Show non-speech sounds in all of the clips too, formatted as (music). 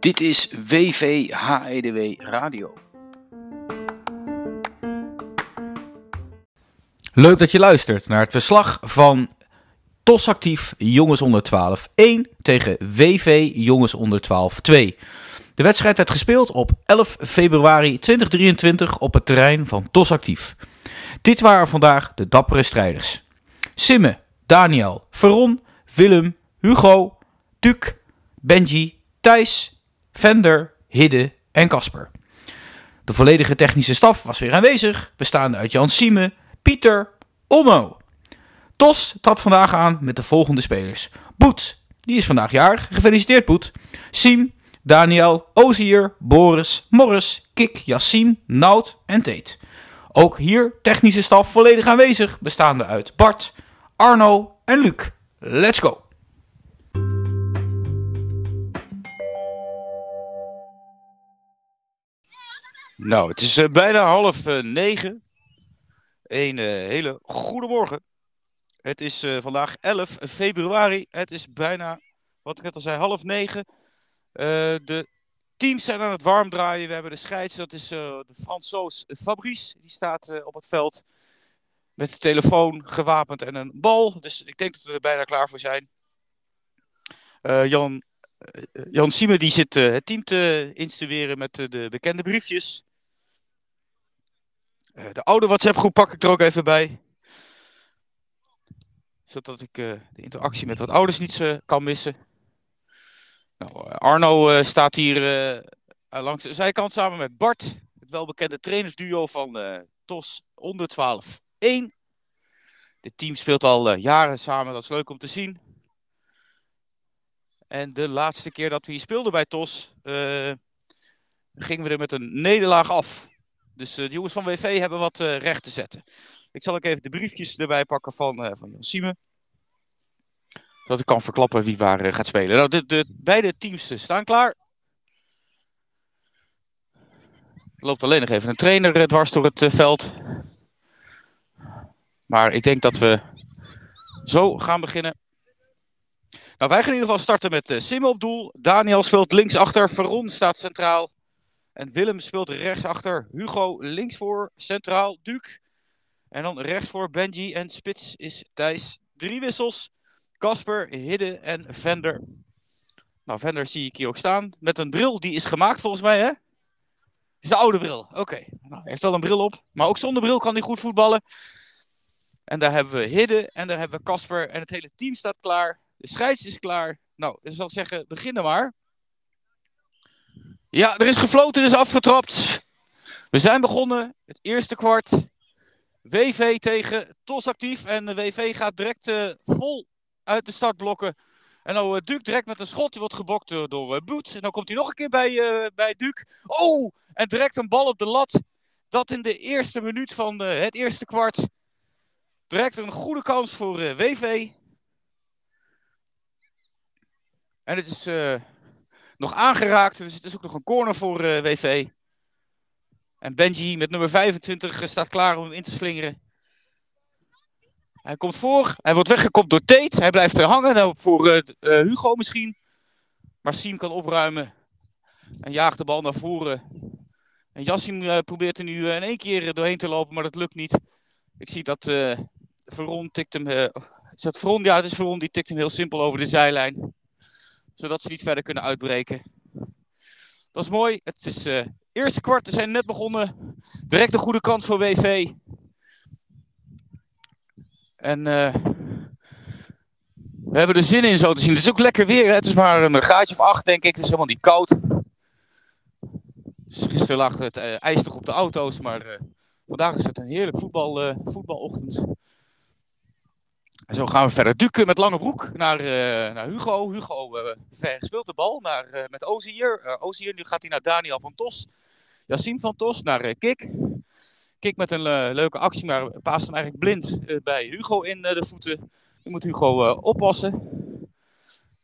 Dit is WVHEDW Radio. Leuk dat je luistert naar het verslag van TOS Actief Jongens onder 12 1 tegen WV Jongens onder 12 2. De wedstrijd werd gespeeld op 11 februari 2023 op het terrein van TOS Actief. Dit waren vandaag de dappere strijders. Simme, Daniel, Veron, Willem, Hugo, Duc, Benji, Thijs, Vender, Hidde en Casper. De volledige technische staf was weer aanwezig, bestaande uit Jan Sieme, Pieter, Onno. TOS trad vandaag aan met de volgende spelers. Boet, die is vandaag jarig. Gefeliciteerd Boet. Siem, Daniel, Ozier, Boris, Morris, Kik, Yassine, Nout en Teet. Ook hier technische staf volledig aanwezig, bestaande uit Bart, Arno en Luc. Let's go! Nou, het is eh, bijna half eh, negen. Een eh, hele goede morgen. Het is vandaag 11 februari. Het is bijna, wat ik net al zei, half negen. De teams zijn aan het warm draaien. We hebben de scheids, dat is de Fransoos Fabrice. Die staat op het veld met de telefoon gewapend en een bal. Dus ik denk dat we er bijna klaar voor zijn. Eh, Jan, eh, Jan Siemen die zit eh, het team te instrueren met de bekende briefjes. De oude WhatsApp groep pak ik er ook even bij. Zodat ik de interactie met wat ouders niet kan missen. Nou, Arno staat hier langs de zijkant samen met Bart. Het welbekende trainersduo van TOS onder 12 1. Dit team speelt al eh, jaren samen, dat is leuk om te zien. En de laatste keer dat we hier speelden bij TOS, eh, gingen we er met een nederlaag af. Dus eh, de jongens van WV hebben wat recht te zetten. Ik zal ook even de briefjes erbij pakken van, van Jan Siemen. Zodat ik kan verklappen wie waar gaat spelen. Nou, de, de, beide teams staan klaar. Er loopt alleen nog even een trainer dwars door het veld. Maar ik denk dat we zo gaan beginnen. Nou, wij gaan in ieder geval starten met uh, Sim op doel. Daniel speelt linksachter. Veron staat centraal. En Willem speelt rechtsachter. Hugo linksvoor. Centraal. Duc. En dan rechtsvoor Benji. En spits is Thijs. Drie wissels. Casper, Hidde en Vender. Nou, Vender zie ik hier ook staan. Met een bril. Die is gemaakt volgens mij, hè? is de oude bril. Oké. Nou, heeft wel een bril op. Maar ook zonder bril kan hij goed voetballen. En daar hebben we Hidde. En daar hebben we Casper. En het hele team staat klaar. De scheids is klaar. Nou, ik zal zeggen, beginnen maar. Ja, er is gefloten, er is afgetrapt. We zijn begonnen. Het eerste kwart. WV tegen TOS actief. En de WV gaat direct eh, vol uit de startblokken. En nou, uh, Duc direct met een schot. Die wordt gebokt door, eh, Boet. En dan komt hij nog een keer bij, eh, bij Duc. Oh! En direct een bal op de lat. Dat in de eerste minuut van eh, het eerste kwart. Direct een goede kans voor eh, WV. En het is eh, nog aangeraakt. Dus het is ook nog een corner voor eh, WV. En Benji met nummer 25 eh, staat klaar om hem in te slingeren. Hij komt voor. Hij wordt weggekopt door Tate. Hij blijft er hangen. Nou, voor Hugo misschien. Maar Siem kan opruimen. En jaagt de bal naar voren. En Yassim eh, probeert er nu in één keer doorheen te lopen, maar dat lukt niet. Ik zie dat Veron tikt hem. eh, is? Ja, het is Veron. Die tikt hem heel simpel over de zijlijn. Zodat ze niet verder kunnen uitbreken. Dat is mooi. Het is eh eerste kwart. We zijn net begonnen. Direct een goede kans voor WV. En eh, we hebben er zin in zo te zien. Het is ook lekker weer. Het is maar een gaatje of acht, denk ik. Het is helemaal niet koud. Dus gisteren lag het eh, ijs nog op de auto's. Maar vandaag is het een heerlijk voetbal, voetbalochtend. En zo gaan we verder. Duke met lange broek naar, eh, naar Hugo. Hugo eh verspeelt de bal naar, eh, met Ozier. Eh Ozier, nu gaat hij naar Daniel van Tos. Van Tos naar Kik. Kik met een leuke actie, maar paast hem eigenlijk blind bij Hugo in de voeten. Nu moet Hugo oppassen.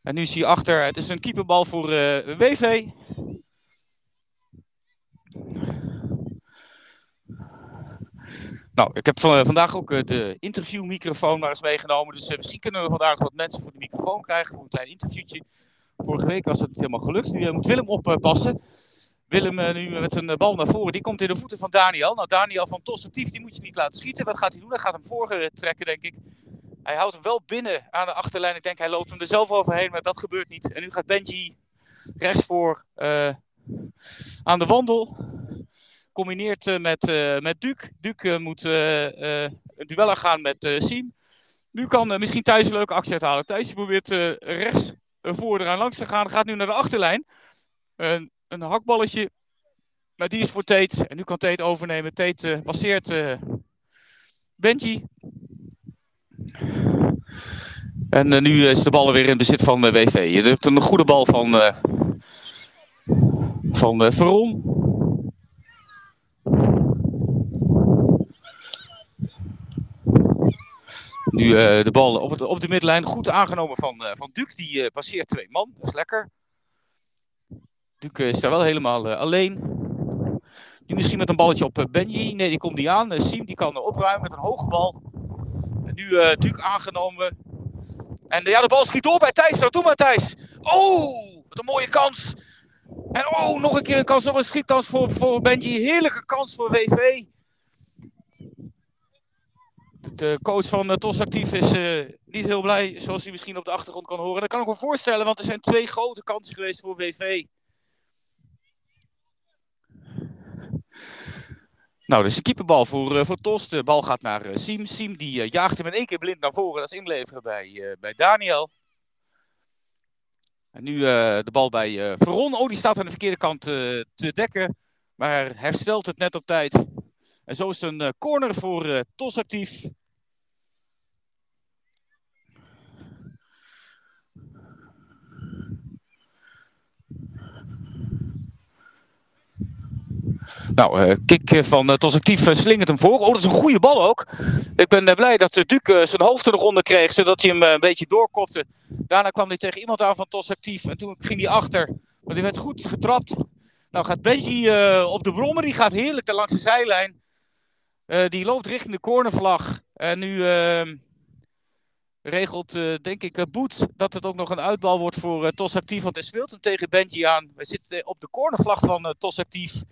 En nu zie je achter, het is een keeperbal voor WV. Nou, ik heb van, vandaag ook uh, de interviewmicrofoon maar eens meegenomen. Dus uh, misschien kunnen we vandaag wat mensen voor de microfoon krijgen voor een klein interviewtje. Vorige week was dat niet helemaal gelukt. Nu moet Willem oppassen. Willem nu met een bal naar voren. Die komt in de voeten van Daniel. Nou, Daniel van actief, die moet je niet laten schieten. Wat gaat hij doen? Hij gaat hem voor trekken, denk ik. Hij houdt hem wel binnen aan de achterlijn. Ik denk hij loopt hem er zelf overheen, maar dat gebeurt niet. En nu gaat Benji rechts voor aan de wandel. Combineert uh, met, uh, met Duke. Duke moet een duel gaan met Siem. Nu kan misschien Thijs een leuke actie uithalen. Thijs probeert rechts voor eraan langs te gaan. Gaat nu naar de achterlijn. een hakballetje. Maar die is voor Tate. En nu kan Tate overnemen. Tate passeert Benji. En nu is de bal weer in bezit van uh, WV. Je hebt een goede bal van, uh, van Veron. Nu de bal op, op de middenlijn. Goed aangenomen van, van Duc. Die passeert twee man. Dat is lekker. Duc is daar wel helemaal alleen. Nu misschien met een balletje op Benji. Nee, die komt niet aan. Siem die kan opruimen met een hoge bal. En nu uh, Duke aangenomen. En ja, de bal schiet door bij Thijs. Doe maar Thijs. Oh, wat een mooie kans. En oh, nog een keer een kans. Nog een schietkans voor, voor Benji. Heerlijke kans voor WV. De coach van uh, TOS Actief is uh, niet heel blij, zoals hij misschien op de achtergrond kan horen. Dat kan ik me voorstellen, want er zijn twee grote kansen geweest voor WV. Nou, dus de keeperbal voor, uh, voor Tos. De bal gaat naar Siem. Siem die jaagt hem in één keer blind naar voren. Dat is inleveren bij, bij Daniel. En nu de bal bij Veron. Oh, die staat aan de verkeerde kant te dekken. Maar herstelt het net op tijd. En zo is het een corner voor Tos actief. Nou, uh, kick van Tos Actief uh, slingert hem voor. Oh, dat is een goede bal ook. Ik ben blij dat Duke zijn hoofd er nog onder kreeg, zodat hij hem een beetje doorkopte. Daarna kwam hij tegen iemand aan van Tos Actief en toen ging hij achter. Maar die werd goed getrapt. Nou gaat Benji op de brommer, die gaat heerlijk langs de zijlijn. Die loopt richting de cornervlag. En nu ehm, regelt, denk ik, Boet dat het ook nog een uitbal wordt voor Tos Actief. Want hij speelt hem tegen Benji aan. We zitten op de cornervlag van Tos Actief.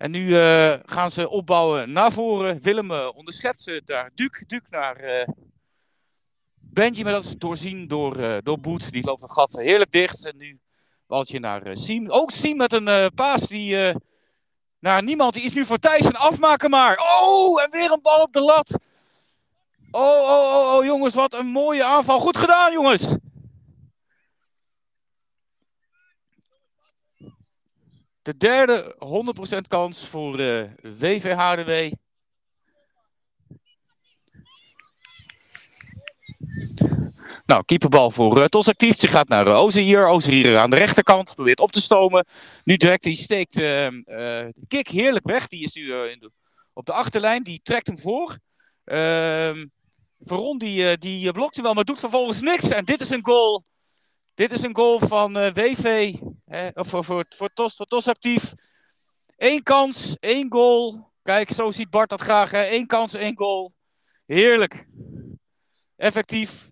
En nu uh, gaan ze opbouwen naar voren. Willem uh, onderschept ze daar. Duke, Duke naar uh, Benji, maar dat is doorzien door, door Boet. Die loopt het gat heerlijk dicht. En nu baltje naar Siem. Ook Siem met een paas die naar niemand. Die is nu voor Thijs en afmaken maar. Oh, en weer een bal op de lat. Oh, oh, oh, oh, jongens, wat een mooie aanval. Goed gedaan, jongens. De derde 100% kans voor uh, WVHDW. Nou, keeperbal voor uh, Tos actief. Ze gaat naar uh, Ozier. Ozier aan de rechterkant. Probeert op te stomen. Nu direct, die steekt uh, de kick heerlijk weg. Die is nu op de achterlijn. Die trekt hem voor. Ehm, Veron die, die blokt hem wel, maar doet vervolgens niks. En dit is een goal dit is een goal van WV, of voor, voor, voor, TOS, voor TOS actief. Eén kans, één goal. Kijk, zo ziet Bart dat graag. Eén kans, één goal. Heerlijk. Effectief.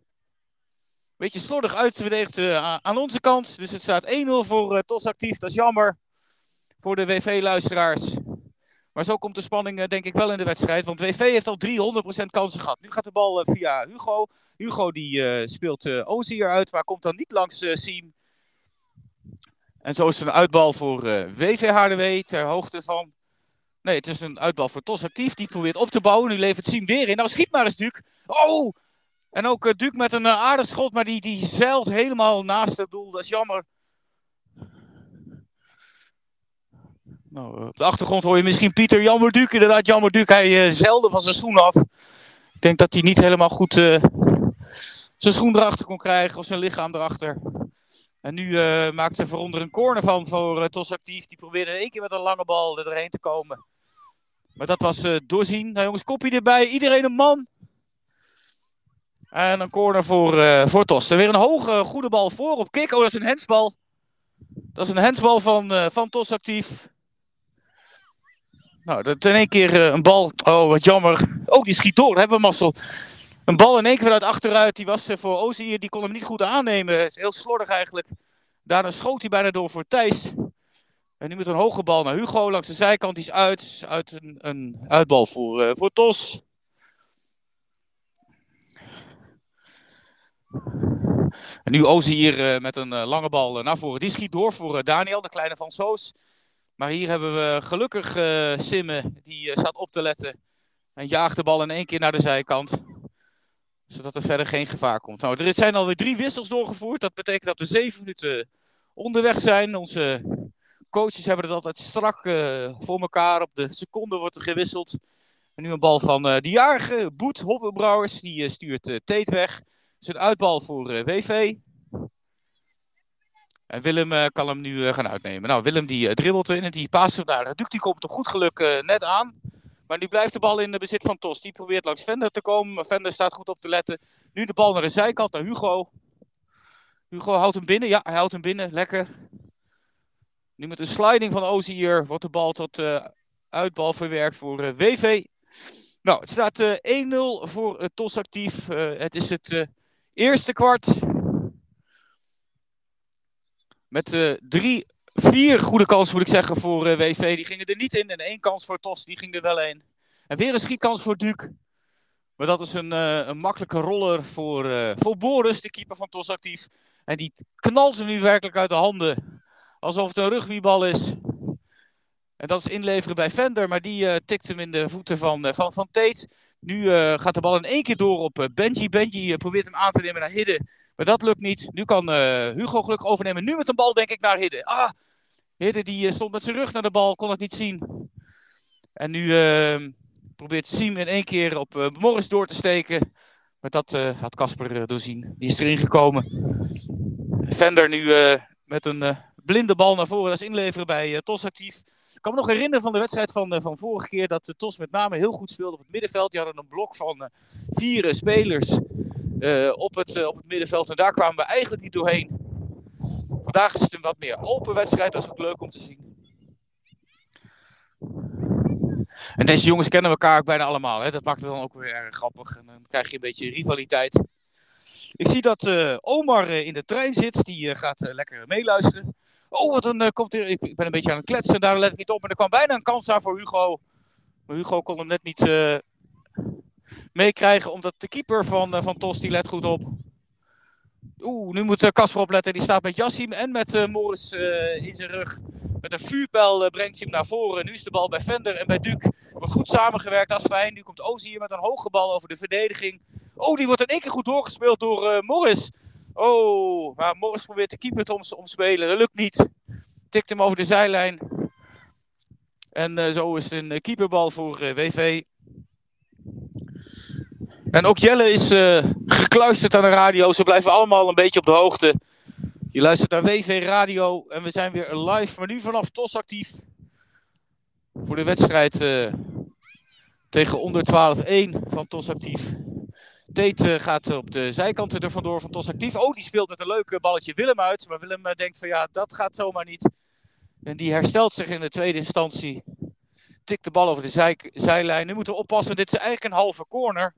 Beetje slordig uitverdedigd uh, aan onze kant. Dus het staat 1-0 voor uh, TOS actief. Dat is jammer voor de WV-luisteraars. Maar zo komt de spanning denk ik wel in de wedstrijd. Want WV heeft al 300% kansen gehad. Nu gaat de bal via Hugo. Hugo die speelt uh, Ozier uit, maar komt dan niet langs uh, Siem. En zo is het een uitbal voor uh, WVHDW ter hoogte van... Nee, het is een uitbal voor Tos Actief. Die probeert op te bouwen. Nu levert Siem weer in. Nou, schiet maar eens, Duke. Oh! En ook uh, Duke met een uh, aardig schot, maar die, die zeilt helemaal naast het doel. Dat is jammer. Nou, op de achtergrond hoor je misschien Pieter Jammer Duke. Inderdaad, Jammer Duke. Hij zeilde van zijn schoen af. Ik denk dat hij niet helemaal goed zijn schoen erachter kon krijgen of zijn lichaam erachter. En nu uh, maakt ze veronder een corner van voor uh, Tos Actief. Die probeerde in één keer met een lange bal erheen te komen. Maar dat was doorzien. Nou jongens, kopje erbij. Iedereen een man. En een corner voor, voor Tos. En weer een hoge, goede bal voor op kick. Oh, dat is een hensbal. Dat is een hensbal van, van Tos Actief. Nou, dat in één keer een bal. Oh, wat jammer. Oh, die schiet door. Hebben we mazzel. Een bal in één keer uit achteruit. Die was voor Ozier. Die kon hem niet goed aannemen. Heel slordig eigenlijk. Daarna schoot hij bijna door voor Thijs. En nu met een hoge bal naar Hugo langs de zijkant. Die is uit. Uit een, een uitbal voor, uh, voor Tos. En nu Ozi hier uh, met een uh, lange bal naar voren. Die schiet door voor Daniel, de kleine van Soos. Maar hier hebben we gelukkig Simme. Die staat op te letten. En jaagt de bal in één keer naar de zijkant. Zodat er verder geen gevaar komt. Nou, er zijn alweer drie wissels doorgevoerd. Dat betekent dat we zeven minuten onderweg zijn. Onze coaches hebben het altijd strak voor elkaar. Op de seconde wordt er gewisseld. En nu een bal van uh, de jarige Boet Hoppenbrouwers. Die stuurt Teet weg. Is een uitbal voor WV. En Willem kan hem nu gaan uitnemen. Nou, Willem die dribbelt in en die paast hem daar. Die komt op goed geluk net aan. Maar nu blijft de bal in de bezit van Tos. Die probeert langs Vender te komen. Vender staat goed op te letten. Nu de bal naar de zijkant, naar Hugo. Hugo houdt hem binnen. Ja, hij houdt hem binnen. Lekker. Nu met een sliding van Ozier wordt de bal tot uh, uitbal verwerkt voor WV. Nou, het staat uh, 1-0 voor TOS actief. het is het eerste kwart. Met drie, vier goede kansen moet ik zeggen voor WV. Die gingen er niet in. En één kans voor TOS, die ging er wel in. En weer een schietkans voor Duke. Maar dat is een, een makkelijke roller voor, voor Boris, de keeper van TOS actief. En die knalt ze nu werkelijk uit de handen. Alsof het een rugbybal is. En dat is inleveren bij Vender, maar die uh, tikt hem in de voeten van, uh, van, van Tate. Nu uh, gaat de bal in één keer door op Benji. Benji probeert hem aan te nemen naar Hidde, maar dat lukt niet. Nu kan Hugo gelukkig overnemen. Nu met een bal denk ik naar Hidde. Ah, Hidde die stond met zijn rug naar de bal, kon het niet zien. En nu ehm, probeert Siem in één keer op Morris door te steken. Maar dat had Casper doorzien. Die is erin gekomen. Vender nu met een blinde bal naar voren. Dat is inleveren bij uh, TOS actief. Ik kan me nog herinneren van de wedstrijd van, uh, van vorige keer dat de TOS met name heel goed speelde op het middenveld. Die hadden een blok van uh, vier spelers op, het, op het middenveld. En daar kwamen we eigenlijk niet doorheen. Vandaag is het een wat meer open wedstrijd. Dat is ook leuk om te zien. En deze jongens kennen elkaar ook bijna allemaal. Hè? Dat maakt het dan ook weer erg grappig. En dan krijg je een beetje rivaliteit. Ik zie dat Omar in de trein zit. Die gaat lekker meeluisteren. Oh, wat een komt er. Ik, ben een beetje aan het kletsen. Daar let ik niet op. Maar er kwam bijna een kans aan voor Hugo. Maar Hugo kon hem net niet meekrijgen. Omdat de keeper van, van Tos die let goed op. Oeh, nu moet Casper opletten. Die staat met Jassim en met Morris in zijn rug. Met een vuurpijl brengt hij hem naar voren. Nu is de bal bij Vender en bij Duke. Wordt goed samengewerkt, dat is fijn. Nu komt Ozi hier met een hoge bal over de verdediging. Oh, die wordt in één keer goed doorgespeeld door uh, Morris. Oh, maar Morris probeert de keeper te omspelen. Dat lukt niet. Tikt hem over de zijlijn. En uh, zo is het een keeperbal voor uh, WV. En ook Jelle is gekluisterd aan de radio. Ze blijven allemaal een beetje op de hoogte. Je luistert naar WV Radio en we zijn weer live. Maar nu vanaf TOS actief. Voor de wedstrijd tegen onder 12-1 van TOS actief. Tate gaat op de zijkanten er vandoor van Tos actief. Oh, die speelt met een leuk balletje Willem uit. Maar Willem denkt van ja, dat gaat zomaar niet. En die herstelt zich in de tweede instantie. Tikt de bal over de zij, zijlijn. Nu moeten we oppassen, dit is eigenlijk een halve corner.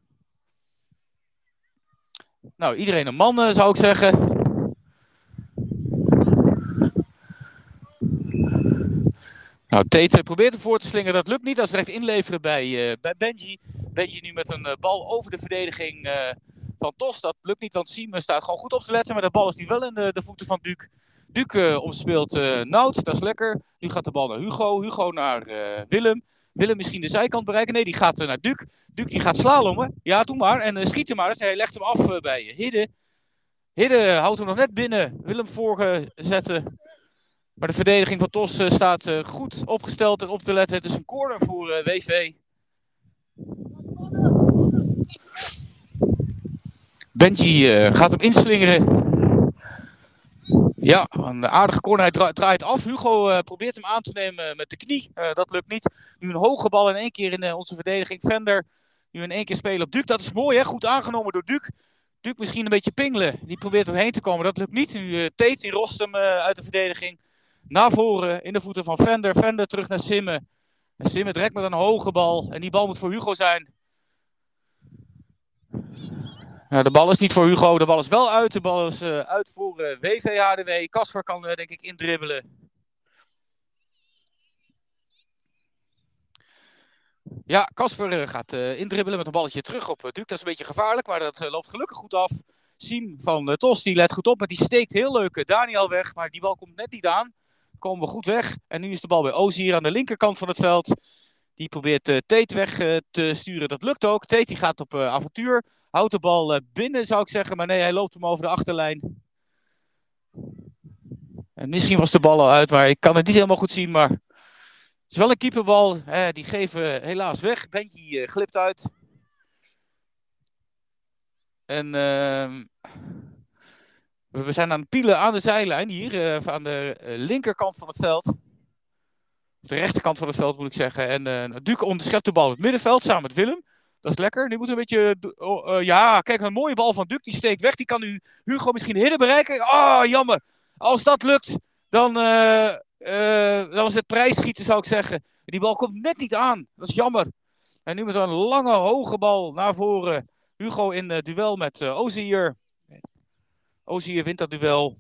Nou, iedereen een man zou ik zeggen. Nou, Tate probeert hem voor te slingen. Dat lukt niet. Dat is recht inleveren bij, bij Benji. Benji nu met een uh, bal over de verdediging uh, van Tos. Dat lukt niet, want Simon staat gewoon goed op te letten. Maar de bal is nu wel in de, voeten van Duke. Duke omspeelt Nout. Dat is lekker. Nu gaat de bal naar Hugo. Hugo naar Willem. Willem misschien de zijkant bereiken. Nee, die gaat naar Duke. Duke die gaat slalommen. Ja, doe maar. En schiet hem maar. Dus hij legt hem af bij Hidde. Hidde houdt hem nog net binnen. Willem voorzetten. Maar de verdediging van Tos staat goed opgesteld en op te letten. Het is een corner voor WV. Benji gaat hem inslingeren. Ja, een aardige corner. Hij dra draait af. Hugo probeert hem aan te nemen met de knie. dat lukt niet. Nu een hoge bal in één keer in onze verdediging. Vender nu in één keer spelen op Duke. Dat is mooi, hè? Goed aangenomen door Duke. Duke misschien een beetje pingelen. Die probeert erheen te komen. Dat lukt niet. Nu Tate die rost hem uit de verdediging. Naar voren in de voeten van Vender. Vender terug naar Simmen. En Simmer direct met een hoge bal. En die bal moet voor Hugo zijn. De bal is niet voor Hugo, de bal is wel uit. De bal is uh, uit voor uh, WVHDW. Kasper kan uh, denk ik indribbelen. Ja, Kasper gaat indribbelen met een balletje terug op Duke. Dat is een beetje gevaarlijk, maar dat loopt gelukkig goed af. Siem van Tos, let goed op, maar die steekt heel leuk Daniel weg. Maar die bal komt net niet aan. Komen we goed weg. En nu is de bal bij Ozi hier aan de linkerkant van het veld. Die probeert uh, Tate weg te sturen. Dat lukt ook. Tate die gaat op avontuur. Houdt de bal eh, binnen, zou ik zeggen. Maar nee, hij loopt hem over de achterlijn. En misschien was de bal al uit, maar ik kan het niet helemaal goed zien. Maar het is wel een keeperbal. Die geven helaas weg. Uh, glipt uit. En uh, we zijn aan het pielen aan de zijlijn hier. Uh, aan de linkerkant van het veld. De rechterkant van het veld moet ik zeggen. En uh, Duke onderschept de bal in het middenveld samen met Willem. Dat is lekker. Nu moet een beetje. Uh, ja, kijk, een mooie bal van Duk. Die steekt weg. Die kan nu Hugo misschien hidden bereiken. Oh, jammer. Als dat lukt, dan, uh, uh, dan was het prijsschieten, zou ik zeggen. Die bal komt net niet aan. Dat is jammer. En nu met een lange, hoge bal naar voren. Hugo in duel met Ozier. Ozier wint dat duel.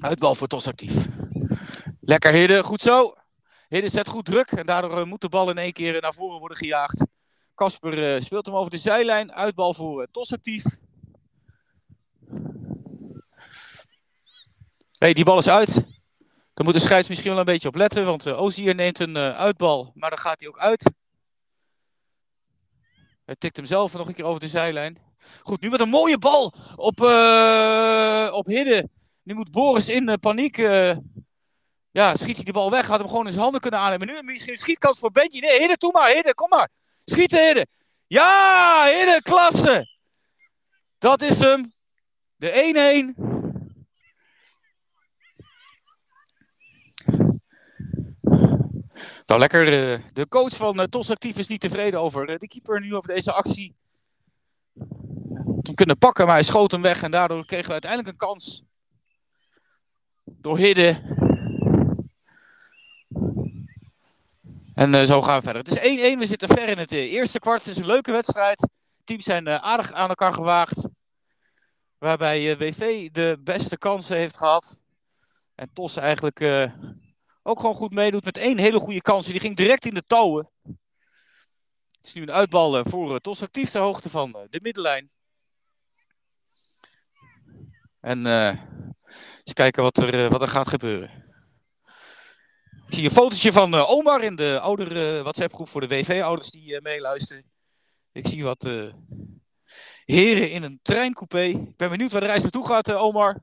Uitbal voor Tos actief. Lekker hidden. Goed zo. Hidden zet goed druk. En daardoor moet de bal in één keer naar voren worden gejaagd. Kasper uh, speelt hem over de zijlijn. Uitbal voor uh, Tos actief. hey, die bal is uit. Daar moet de scheids misschien wel een beetje op letten. Want uh, neemt een uitbal. Maar dan gaat hij ook uit. Hij tikt hem zelf nog een keer over de zijlijn. Goed, nu met een mooie bal op, op Hidden. Nu moet Boris in paniek. ja, schiet hij de bal weg. Had hem gewoon in zijn handen kunnen aannemen. Nu misschien schietkans voor Benji. Nee, Hidden, toe maar. Hidden, kom maar. Schieten, heren. Ja, heren, klasse. Dat is hem. De 1-1. Nou, lekker. De coach van uh, Tos Actief is niet tevreden over uh, de keeper nu over deze actie. Kunnen pakken, maar hij schoot hem weg. En daardoor kregen we uiteindelijk een kans. Door Hidden. En uh, zo gaan we verder. Het is 1-1. We zitten ver in het uh, eerste kwart. Het is een leuke wedstrijd. Teams zijn uh, aardig aan elkaar gewaagd. Waarbij WV de beste kansen heeft gehad. En Tos eigenlijk ook gewoon goed meedoet met één hele goede kans. Die ging direct in de touwen. Het is nu een uitbal voor Tos actief ter hoogte van de middenlijn. En eens kijken wat er, wat er gaat gebeuren. Ik zie een fotootje van uh, Omar in de oudere WhatsApp-groep voor de WV-ouders die uh, meeluisteren. Ik zie wat uh, heren in een treincoupé. Ik ben benieuwd waar de reis naartoe gaat, Omar.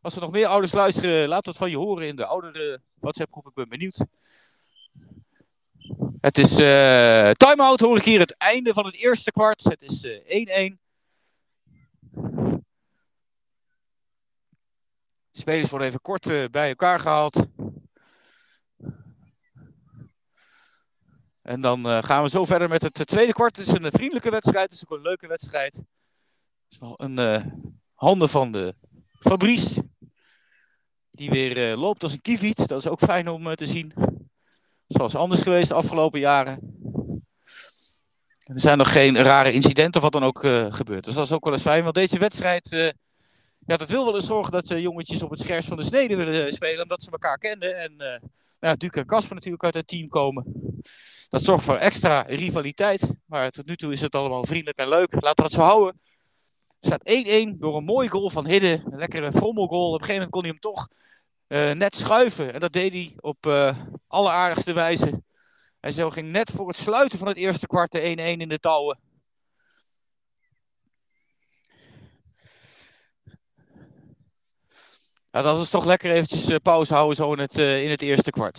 Als er nog meer ouders luisteren, laat het van je horen in de oudere WhatsApp-groep. Ik ben benieuwd. Het is time-out, hoor ik hier. Het einde van het eerste kwart. Het is 1-1. De spelers worden even kort bij elkaar gehaald. En dan uh, gaan we zo verder met het tweede kwart. Het is een vriendelijke wedstrijd. Het is ook een leuke wedstrijd. Het is nog een handen van de Fabrice. Die weer loopt als een kieviet. Dat is ook fijn om te zien. Zoals anders geweest de afgelopen jaren. Er zijn nog geen rare incidenten of wat dan ook gebeurd. Dus dat is ook wel eens fijn. Want deze wedstrijd ja, dat wil wel eens zorgen dat uh, jongetjes op het scherpst van de snede willen spelen. Omdat ze elkaar kenden. En uh, nou, Duke en Kasper natuurlijk uit het team komen. Dat zorgt voor extra rivaliteit. Maar tot nu toe is het allemaal vriendelijk en leuk. Laten we dat zo houden. Het staat 1-1 door een mooie goal van Hidden. Een lekkere frommelgoal. Op een gegeven moment kon hij hem toch uh, net schuiven. En dat deed hij op uh, alleraardigste wijze. Hij zo ging net voor het sluiten van het eerste kwart de 1-1 in de touwen. Ja, dat is toch lekker eventjes uh, pauze houden zo in het, in het eerste kwart.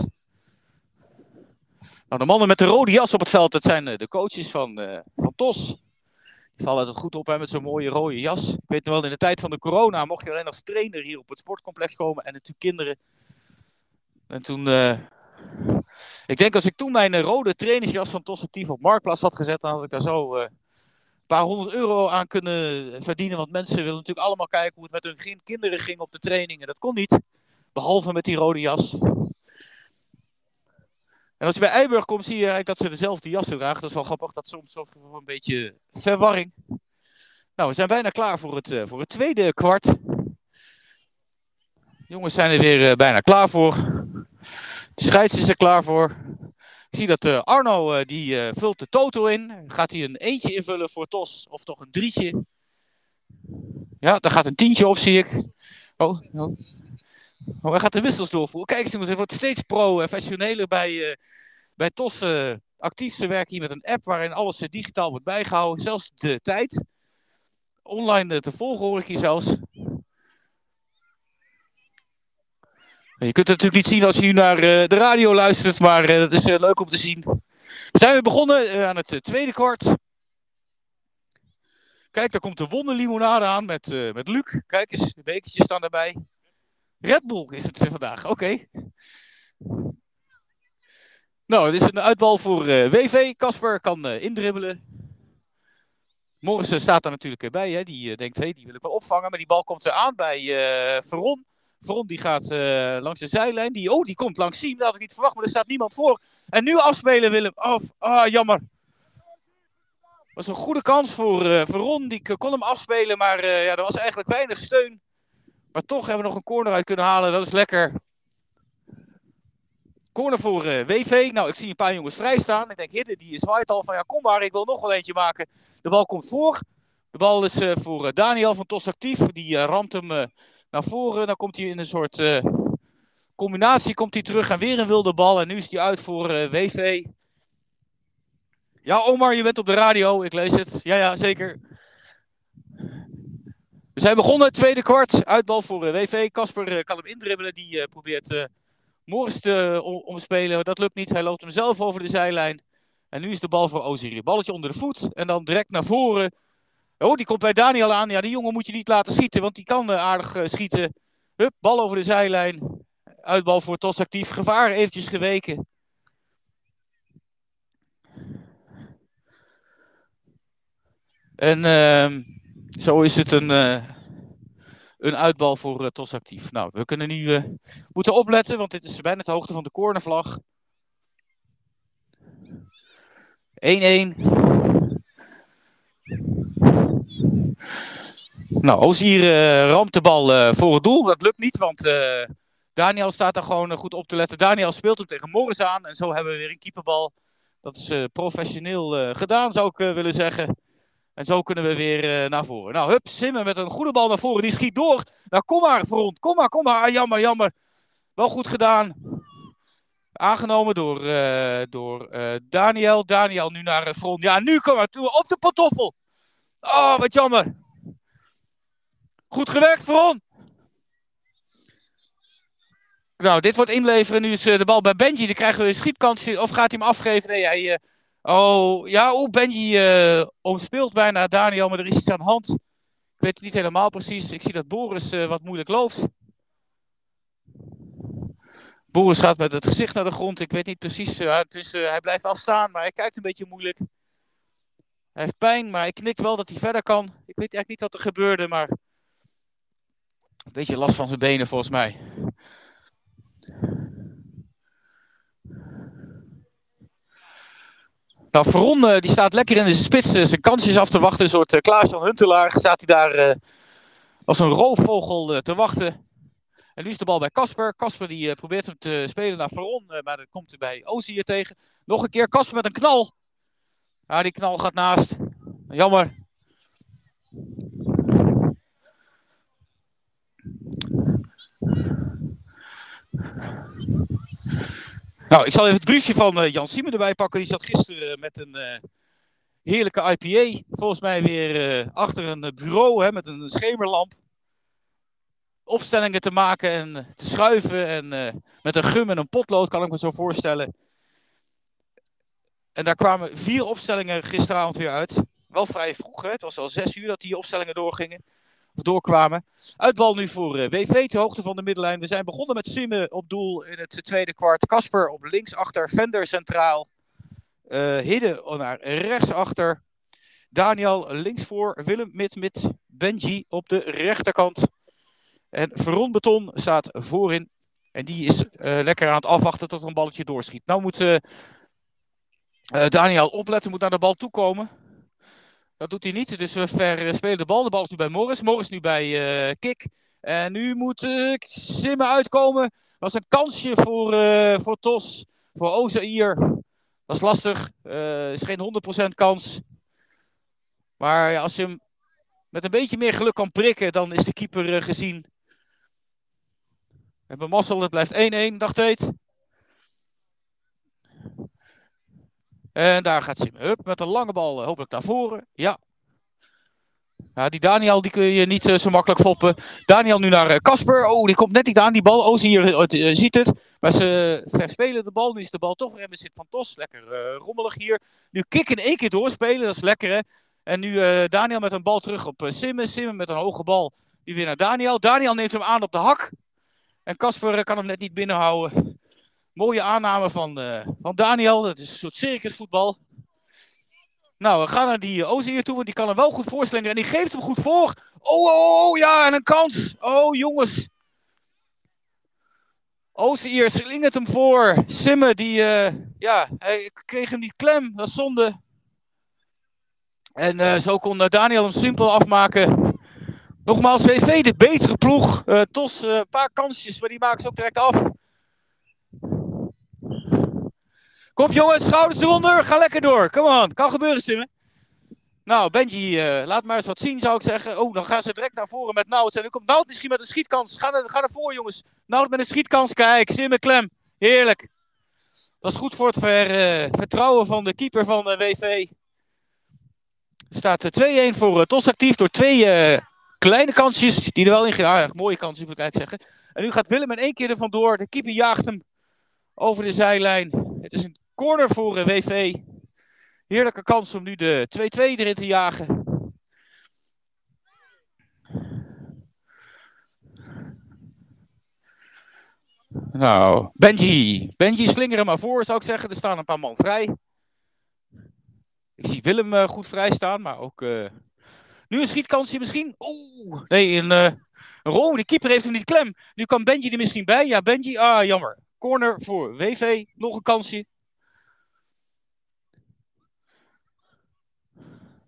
Nou, de mannen met de rode jas op het veld, dat zijn eh, de coaches van, van TOS. Die vallen het goed op hè, met zo'n mooie rode jas. Ik weet nog wel, in de tijd van de corona mocht je alleen als trainer hier op het sportcomplex komen. En natuurlijk kinderen. En toen... Ik denk als ik toen mijn rode trainingsjas van TOS actief op Marktplaats had gezet, dan had ik daar zo paar honderd euro aan kunnen verdienen. Want mensen willen natuurlijk allemaal kijken hoe het met hun kinderen ging op de trainingen. Dat kon niet. Behalve met die rode jas. En als je bij Eiburg komt, zie je eigenlijk dat ze dezelfde jassen dragen. Dat is wel grappig, dat soms toch een beetje verwarring. Nou, we zijn bijna klaar voor het, voor het tweede kwart. Jongens zijn er weer bijna klaar voor. De scheids is er klaar voor. Ik zie dat uh, Arno uh, die uh, vult de toto in. Gaat hij een eentje invullen voor Tos of toch een drietje? Ja, daar gaat een tientje op, zie ik. Oh, oh. oh hij gaat de wissels doorvoeren. Kijk jongens, het wordt steeds professioneler bij, bij Tos actief. Ze werken hier met een app waarin alles digitaal wordt bijgehouden. Zelfs de tijd. Online te volgen hoor ik hier zelfs. Je kunt het natuurlijk niet zien als je nu naar uh, de radio luistert, maar uh, dat is uh, leuk om te zien. We zijn weer begonnen aan het tweede kwart. Kijk, daar komt de wonderlimonade aan met, met Luc. Kijk eens, de bekertjes staan erbij. Red Bull is het vandaag, oké. Nou, het is een uitbal voor WV. Casper kan indribbelen. Morris staat er natuurlijk bij. Hè. Die denkt, hey, die wil ik wel opvangen. Maar die bal komt er aan bij Veron. Veron die gaat uh, langs de zijlijn. Die, oh, die komt langs Siem. Dat had ik niet verwacht, maar er staat niemand voor. En nu afspelen Willem. Oh, ah, jammer. was een goede kans voor uh. Die kon hem afspelen, maar uh, ja, er was eigenlijk weinig steun. Maar toch hebben we nog een corner uit kunnen halen. Dat is lekker. Corner voor WV. Nou, ik zie een paar jongens vrij staan. Ik denk, Hidde, die zwaait al van ja, kom maar, ik wil nog wel eentje maken. De bal komt voor. De bal is voor Daniel van Tos Actief. Die ramt hem naar voren. Dan komt hij in een soort uh, combinatie komt hij terug en weer een wilde bal. En nu is hij uit voor eh, WV. Ja, Omar, je bent op de radio. Ik lees het. Ja, ja, zeker. We zijn begonnen, tweede kwart. Uitbal voor uh, WV. Kasper kan hem indribbelen. Die probeert Morris te omspelen. Dat lukt niet. Hij loopt hem zelf over de zijlijn. En nu is de bal voor Oziri. Balletje onder de voet. En dan direct naar voren. Oh, die komt bij Daniel aan. Ja, die jongen moet je niet laten schieten, want die kan uh, aardig uh, schieten. Hup, bal over de zijlijn. Uitbal voor Tos actief. Gevaar eventjes geweken. En uh, zo is het een, uh, een uitbal voor uh, Tos actief. Nou, we kunnen nu moeten opletten, want dit is bijna de hoogte van de cornervlag. 1-1. Nou, Ozier uh, ramt de bal uh, voor het doel. Dat lukt niet, want uh, Daniel staat daar gewoon goed op te letten. Daniel speelt hem tegen Morris aan. En zo hebben we weer een keeperbal. Dat is professioneel gedaan, zou ik willen zeggen. En zo kunnen we weer naar voren. Nou, hup, Simmen met een goede bal naar voren. Die schiet door. Nou, kom maar, Front. Kom maar, kom maar. Ah, jammer, jammer. Wel goed gedaan. Aangenomen door, door Daniel. Daniel nu naar Front. Ja, nu kom maar. Op de pantoffel. Oh, wat jammer. Goed gewerkt, Veron. Nou, dit wordt inleveren. Nu is uh, de bal bij Benji. Dan krijgen we een schietkans. Of gaat hij hem afgeven? Nee, hij... Uh, oh, ja, oh, Benji uh, omspeelt bijna Daniel, maar er is iets aan de hand. Ik weet het niet helemaal precies. Ik zie dat Boris wat moeilijk loopt. Boris gaat met het gezicht naar de grond. Ik weet niet precies. dus, hij blijft wel staan, maar hij kijkt een beetje moeilijk. Hij heeft pijn, maar hij knikt wel dat hij verder kan. Ik weet eigenlijk niet wat er gebeurde, maar een beetje last van zijn benen volgens mij. Nou, Veron die staat lekker in de spits uh, zijn kansjes af te wachten. Een soort uh, Klaas-Jan Huntelaar staat hij daar als een roofvogel te wachten. En nu is de bal bij Casper. Casper die probeert hem te spelen naar Veron, maar dan komt hij bij Ozier tegen. Nog een keer Casper met een knal. Ja, die knal gaat naast. Jammer. Nou, ik zal even het briefje van uh, Jan Siemen erbij pakken. Die zat gisteren met een uh, heerlijke IPA. Volgens mij weer achter een bureau hè, met een schemerlamp. Opstellingen te maken en te schuiven. En met een gum en een potlood kan ik me zo voorstellen. En daar kwamen vier opstellingen gisteravond weer uit. Wel vrij vroeg, hè? het was al zes uur dat die opstellingen doorgingen. Of doorkwamen. Uitbal nu voor uh, eh, WV, ter hoogte van de middenlijn. We zijn begonnen met Simme op doel in het tweede kwart. Kasper op linksachter, Vender centraal. Uh, Hidde naar rechtsachter. Daniel linksvoor, Willem met, met Benji op de rechterkant. En Veron Beton staat voorin En die is lekker aan het afwachten tot er een balletje doorschiet. Nou moet Daniel opletten, moet naar de bal toekomen. Dat doet hij niet, dus we verspelen de bal. De bal is nu bij Morris. Morris nu bij Kik. En nu moet uh, Simmen uitkomen. Dat was een kansje voor, uh, voor Tos, voor Ozair. Dat is lastig. Uh, is geen 100% kans. Maar ja, als je hem met een beetje meer geluk kan prikken, dan is de keeper gezien. We hebben mazzel, het blijft 1-1, dagteet. En daar gaat Simmen. Hup, met een lange bal, hopelijk naar voren. Ja, ja, die Daniel die kun je niet uh, zo makkelijk foppen. Daniel nu naar Casper. Uh, oh, die komt net niet aan, die bal. Oh, hier uh, ziet het. Maar ze verspelen de bal. Nu is de bal toch weer bezit van Tos. Lekker rommelig hier. Nu kick in één keer doorspelen. Dat is lekker, hè. En nu Daniel met een bal terug op Simmen. Simmen met een hoge bal. Die weer naar Daniel. Daniel neemt hem aan op de hak. En Casper kan hem net niet binnenhouden. Mooie aanname van, van Daniel. Dat is een soort circusvoetbal. Nou, we gaan naar die uh, Ozier toe, want die kan hem wel goed voorstellen. En die geeft hem goed voor. Oh, oh, oh, ja, en een kans. Oh, jongens. Ozier slingert hem voor. Simme, die, uh, ja, hij kreeg hem niet klem. Dat is zonde. En zo kon Daniel hem simpel afmaken. Nogmaals, VV de betere ploeg. Tos, een paar kansjes, maar die maken ze ook direct af. Kom jongens, schouders eronder, ga lekker door. Come on, kan gebeuren Simmen. Nou, Benji, uh, laat maar eens wat zien zou ik zeggen. Oh, dan gaan ze direct naar voren met Nout. En nu komt Nout misschien met een schietkans. Ga, naar, ga ervoor jongens. Nout met een schietkans, kijk. Simmen klem. Heerlijk. Dat is goed voor het ver, uh, vertrouwen van de keeper van de uh, WV. Er staat 2-1 voor Tos actief door twee kleine kansjes. Die er wel in gaan. Ah, mooie kansjes moet ik eigenlijk zeggen. En nu gaat Willem in één keer er vandoor. De keeper jaagt hem over de zijlijn. Het is een Corner voor eh, WV. Heerlijke kans om nu de 2-2 erin te jagen. Nou, Benji. Benji, slinger hem maar voor, zou ik zeggen. Er staan een paar man vrij. Ik zie Willem uh, goed vrij staan, maar ook... Uh... Nu een schietkansje misschien. Oeh, nee, een, uh. Die keeper heeft hem niet klem. Nu kan Benji er misschien bij. Ja, Benji, ah, jammer. Corner voor WV. Nog een kansje.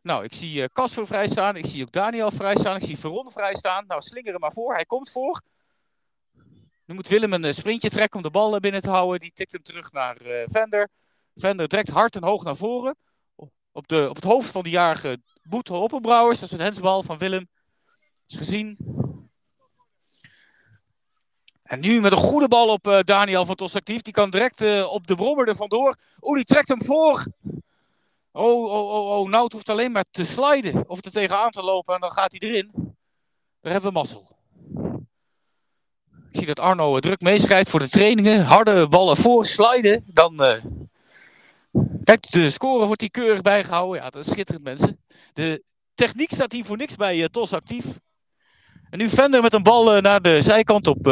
Nou, ik zie eh, Casper vrij staan. Ik zie ook Daniel vrij staan. Ik zie Veron vrij staan. Nou, slinger hem maar voor. Hij komt voor. Nu moet Willem een uh, sprintje trekken om de bal binnen te houden. Die tikt hem terug naar Vender. Vender direct hard en hoog naar voren. Op, de, op het hoofd van de jarige Boet. Dat is een hensbal van Willem. Is gezien. En nu met een goede bal op Daniel van Tos actief. Die kan direct op de brommer er vandoor. Oeh, die trekt hem voor. Oh, oh, oh, oh, nou het hoeft alleen maar te sliden of er tegenaan te lopen en dan gaat hij erin. Daar hebben we mazzel. Ik zie dat Arno druk meeschrijft voor de trainingen. Harde ballen voor, sliden. Dan. Uh... Kijk, de score wordt hier keurig bijgehouden. Ja, dat is schitterend, mensen. De techniek staat hier voor niks bij uh, TOS actief. En nu Vender met een bal naar de zijkant op,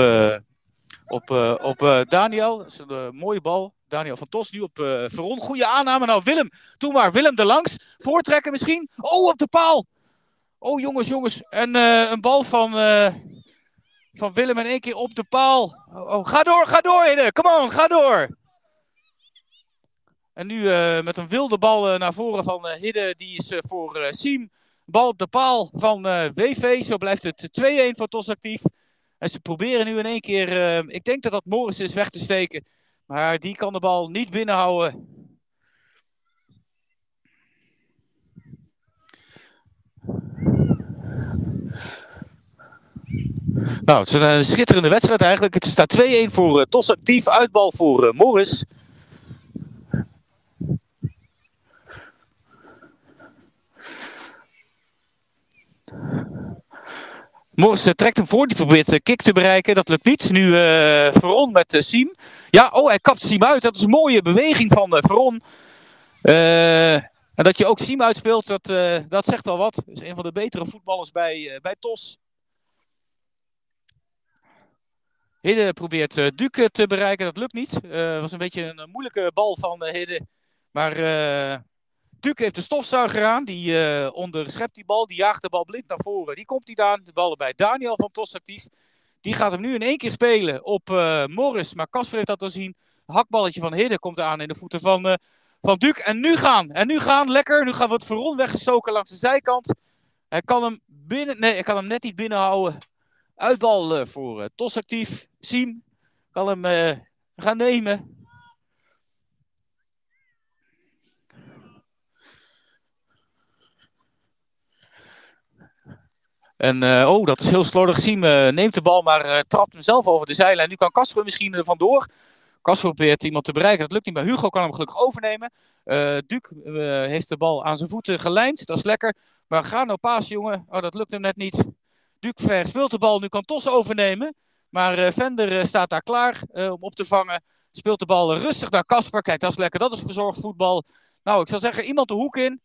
op, op Daniel. Dat is een mooie bal. Daniel van Tos nu op uh, Veron. Goede aanname. Nou, Willem, doe maar. Willem erlangs. Voortrekken misschien. Oh, op de paal. Oh, jongens, jongens. En uh, een bal van, uh, van Willem in één keer op de paal. Oh, oh. Ga door, ga door, Hidde. Come on, ga door. En nu met een wilde bal naar voren van Hidde. Die is voor Siem. Bal op de paal van WV. Zo blijft het 2-1 voor Tos actief. En ze proberen nu in één keer, ik denk dat dat Morris is, weg te steken. Maar die kan de bal niet binnenhouden. Nou, het is een schitterende wedstrijd eigenlijk. Het staat 2-1 voor uh, Tos actief. Uitbal voor uh, Morris. Morris uh, trekt hem voor. Die probeert uh, kick te bereiken. Dat lukt niet. Nu uh, Veron met Siem. Ja, oh, hij kapt Siem uit. Dat is een mooie beweging van uh, Veron. En dat je ook Siem uitspeelt, dat, dat zegt wel wat. Is een van de betere voetballers bij, bij TOS. Hidde probeert Duke te bereiken, dat lukt niet. Het was een beetje een moeilijke bal van Hidde. Maar Duke heeft de stofzuiger aan, die onderschept die bal, die jaagt de bal blind naar voren. Die komt niet aan, de bal bij Daniel van TOS actief. Die gaat hem nu in één keer spelen op uh, Morris. Maar Kasper heeft dat al zien. Hakballetje van Hidde komt aan in de voeten van, uh, van Duke. En nu gaan. En nu gaan. Lekker. Nu gaat wat Veron weggestoken langs de zijkant. Hij kan hem binnen. Nee, hij kan hem net niet binnenhouden. Uitbal uh, voor Tos actief. Siem kan hem gaan nemen. En uh, oh, dat is heel slordig. Siem neemt de bal, maar uh, trapt hem zelf over de zijlijn. Nu kan Casper misschien er vandoor. Casper probeert iemand te bereiken. Dat lukt niet, maar Hugo kan hem gelukkig overnemen. Duc heeft de bal aan zijn voeten gelijmd. Dat is lekker. Maar ga nou paas, jongen. Oh, dat lukt hem net niet. Duc verspeelt de bal. Nu kan Tos overnemen. Maar Vender staat daar klaar om op te vangen. Speelt de bal rustig naar Casper. Kijk, dat is lekker. Dat is verzorgd voetbal. Nou, ik zou zeggen, iemand de hoek in.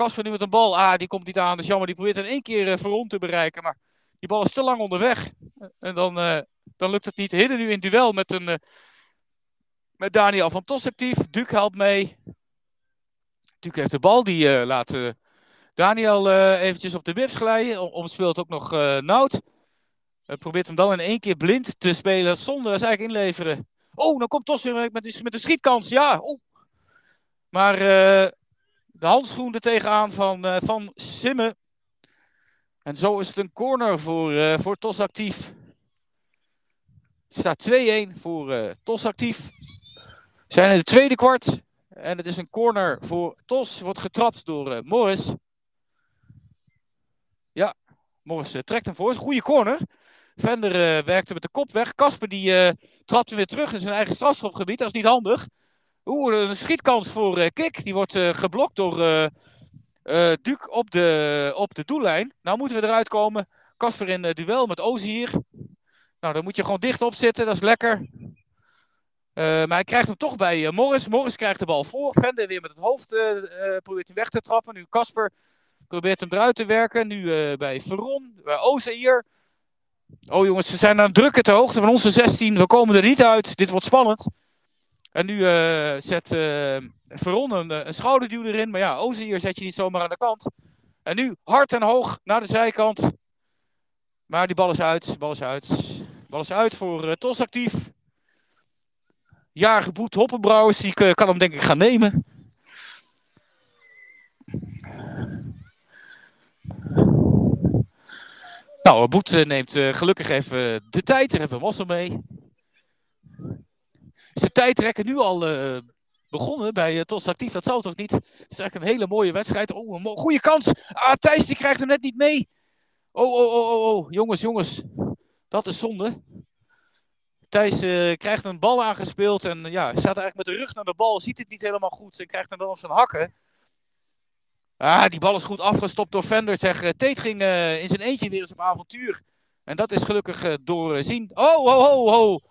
Kasper nu met een bal. Ah, die komt niet aan. Dat is jammer. Die probeert in één keer uh, Veron te bereiken. Maar die bal is te lang onderweg. En dan, uh, dan lukt het niet. Hidden nu in duel met, een, uh, met Daniel van Tos actief. Duke helpt mee. Duke heeft de bal. Die laat Daniel eventjes op de bips glijden. Om speelt ook nog Nout. probeert hem dan in één keer blind te spelen. Zonder dat eigenlijk inleveren. Oh, dan komt Tos weer met, met de schietkans. Ja, oh. Maar de handschoen er tegenaan van, uh, van Simme. En zo is het een corner voor, uh, voor Tos Actief. Het staat 2-1 voor uh, Tos Actief. We zijn in het tweede kwart. En het is een corner voor Tos. Wordt getrapt door Morris. Ja, Morris trekt hem voor. Goede corner. Vender werkte met de kop weg. Kasper die trapte weer terug in zijn eigen strafschopgebied. Dat is niet handig. Oeh, een schietkans voor uh, Kik. Die wordt uh, geblokt door uh, Duke op de, op de doellijn. Nou moeten we eruit komen. Kasper in duel met Ozier. Nou, dan moet je gewoon dicht op zitten. Dat is lekker. maar hij krijgt hem toch bij Morris. Morris krijgt de bal voor. Vende weer met het hoofd probeert hem weg te trappen. Nu Kasper probeert hem eruit te werken. Nu bij Veron, bij Ozier. Oh jongens, ze zijn aan het drukken ter hoogte van onze 16. We komen er niet uit. Dit wordt spannend. En nu uh, zet uh, Veron een, eh, een, schouderduw erin. Maar ja, Ozier zet je niet zomaar aan de kant. En nu hard en hoog naar de zijkant. Maar die bal is uit. Bal is uit. Bal is uit voor uh, Tos actief. Jarige Boet Hoppenbrouwers. Die kan hem denk ik gaan nemen. Nou, Boet neemt gelukkig even de tijd. Er we Mossel mee is de tijdrekken nu al uh, begonnen bij uh, Tos Actief. Dat zou toch niet? Het is eigenlijk een hele mooie wedstrijd. Oh, een goede kans. Ah, Thijs die krijgt hem net niet mee. Oh, oh, oh, oh, oh. Jongens, jongens. Dat is zonde. Thijs uh, krijgt een bal aangespeeld en ja, staat eigenlijk met de rug naar de bal. Ziet het niet helemaal goed en krijgt hem dan op zijn hakken. Ah, die bal is goed afgestopt door Vender. Zeg, Teet ging in zijn eentje weer eens op avontuur. En dat is gelukkig doorzien. Oh, oh, oh, oh.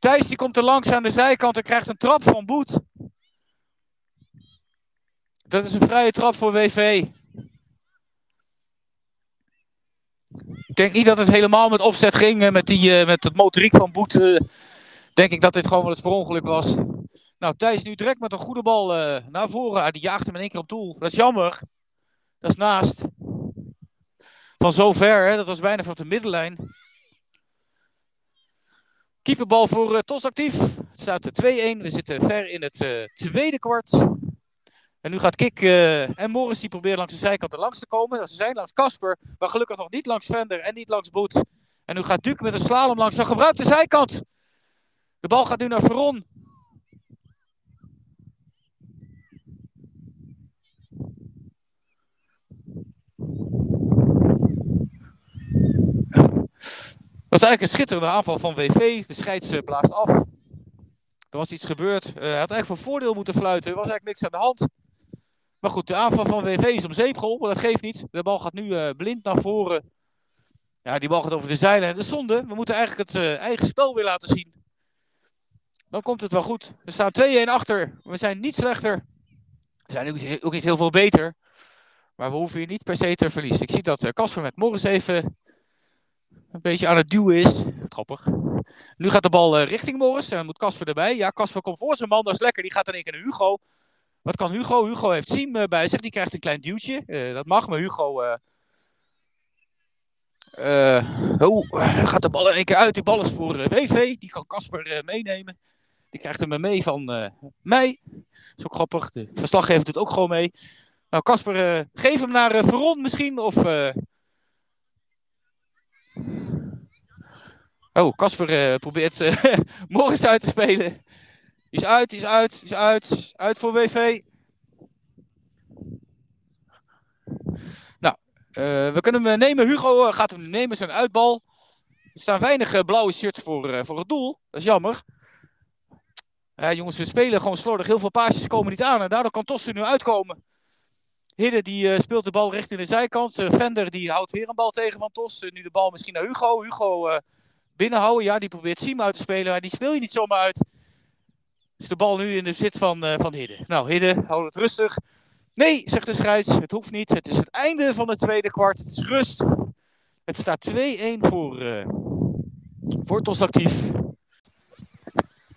Thijs die komt er langs aan de zijkant en krijgt een trap van Boet. Dat is een vrije trap voor WV. Ik denk niet dat het helemaal met opzet ging. Eh, met, die, uh, met het motoriek van Boet. Uh, denk ik dat dit gewoon wel het verongeluk was. Nou, Thijs nu direct met een goede bal naar voren. Ah, die jaagt hem in één keer op doel. Dat is jammer. Dat is naast. Van zover, hè? dat was bijna vanaf de middenlijn. Keeperbal voor uh, Tos actief. Het staat 2-1. We zitten ver in het uh, tweede kwart. En nu gaat Kik en Morris die proberen langs de zijkant er langs te komen. Ze zijn langs Kasper, maar gelukkig nog niet langs Vender en niet langs Boet. En nu gaat Duke met een slalom langs. Dan gebruikt de zijkant. De bal gaat nu naar Veron. Was eigenlijk een schitterende aanval van WV. De scheids eh, blaast af. Er was iets gebeurd. Uh, hij had eigenlijk voor voordeel moeten fluiten. Er was eigenlijk niks aan de hand. Maar goed, de aanval van WV is om zeep geholpen. Dat geeft niet. De bal gaat nu uh, blind naar voren. Ja, die bal gaat over de zeilen. Dat is zonde. We moeten eigenlijk het uh, eigen spel weer laten zien. Dan komt het wel goed. We staan 2-1 achter. We zijn niet slechter. We zijn ook niet heel veel beter. Maar we hoeven hier niet per se te verliezen. Ik zie dat Casper met Morris even een beetje aan het duwen is. Grappig. Nu gaat de bal uh, richting Morris. En dan moet Casper erbij. Ja, Casper komt voor zijn man. Dat is lekker. Die gaat in één keer naar Hugo. Wat kan Hugo? Hugo heeft Siem uh, bij zich. Die krijgt een klein duwtje. Uh, dat mag, maar Hugo oh, gaat de bal in één keer uit. Die bal is voor WV. Die kan Casper meenemen. Die krijgt hem mee van mij. Dat is ook grappig. De verslaggever doet ook gewoon mee. Nou, Casper, geef hem naar Veron misschien. Of. Oh, Casper probeert (laughs) Morris uit te spelen. Is uit, is uit, is uit. Uit voor WV. Uh, we kunnen hem nemen. Hugo gaat hem nemen, zijn uitbal. Er staan weinig blauwe shirts voor, voor het doel. Dat is jammer. jongens, we spelen gewoon slordig. Heel veel paasjes komen niet aan. En daardoor kan Tos er nu uitkomen. Hidde die speelt de bal richting de zijkant. Vender die houdt weer een bal tegen van Tos. nu de bal misschien naar Hugo. Hugo binnenhouden. Ja, die probeert Siem uit te spelen. Maar die speel je niet zomaar uit. Dus de bal nu in de zit van, van Hidde. Nou, Hidde, houdt het rustig. Nee, zegt de scheids, het hoeft niet. Het is het einde van het tweede kwart. Het is rust. Het staat 2-1 voor, uh, voor Tos Actief.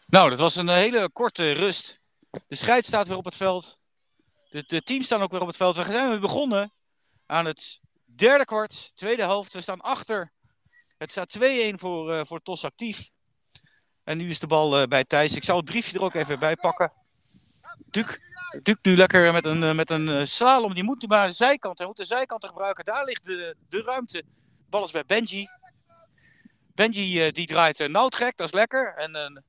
Nou, dat was een hele korte rust. De scheids staat weer op het veld. De, de teams staan ook weer op het veld. We zijn weer begonnen aan het derde kwart, tweede helft. We staan achter. Het staat 2-1 voor, uh, voor Tos Actief. En nu is de bal uh, bij Thijs. Ik zal het briefje er ook even bij pakken. Duke Duke nu lekker met een, eh, met een eh, slalom. Die moet nu maar de zijkant. Hij moet de zijkant gebruiken. Daar ligt de, de ruimte. Bal is bij Benji. Benji die draait uh, Nout gek. Dat is lekker. En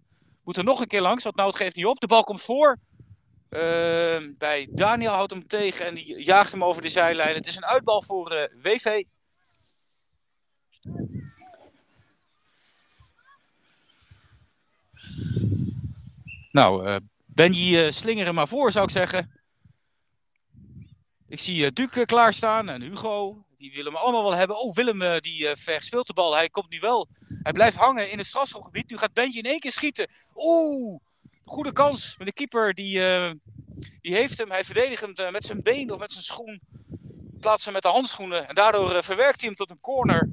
moet er nog een keer langs. Want Nout geeft niet op. De bal komt voor. Bij Daniel houdt hem tegen. En die jaagt hem over de zijlijn. Het is een uitbal voor WV. Nou, Benji uh, slingeren maar voor, zou ik zeggen. Ik zie uh, Duke klaarstaan en Hugo. Die willen me allemaal wel hebben. Oh, Willem uh, die verspeelt de bal. Hij komt nu wel. Hij blijft hangen in het strafschopgebied. Nu gaat Benji in één keer schieten. Oeh, goede kans. Maar de keeper die, die heeft hem. Hij verdedigt hem met zijn been of met zijn schoen. Plaatst hem met de handschoenen. En daardoor verwerkt hij hem tot een corner.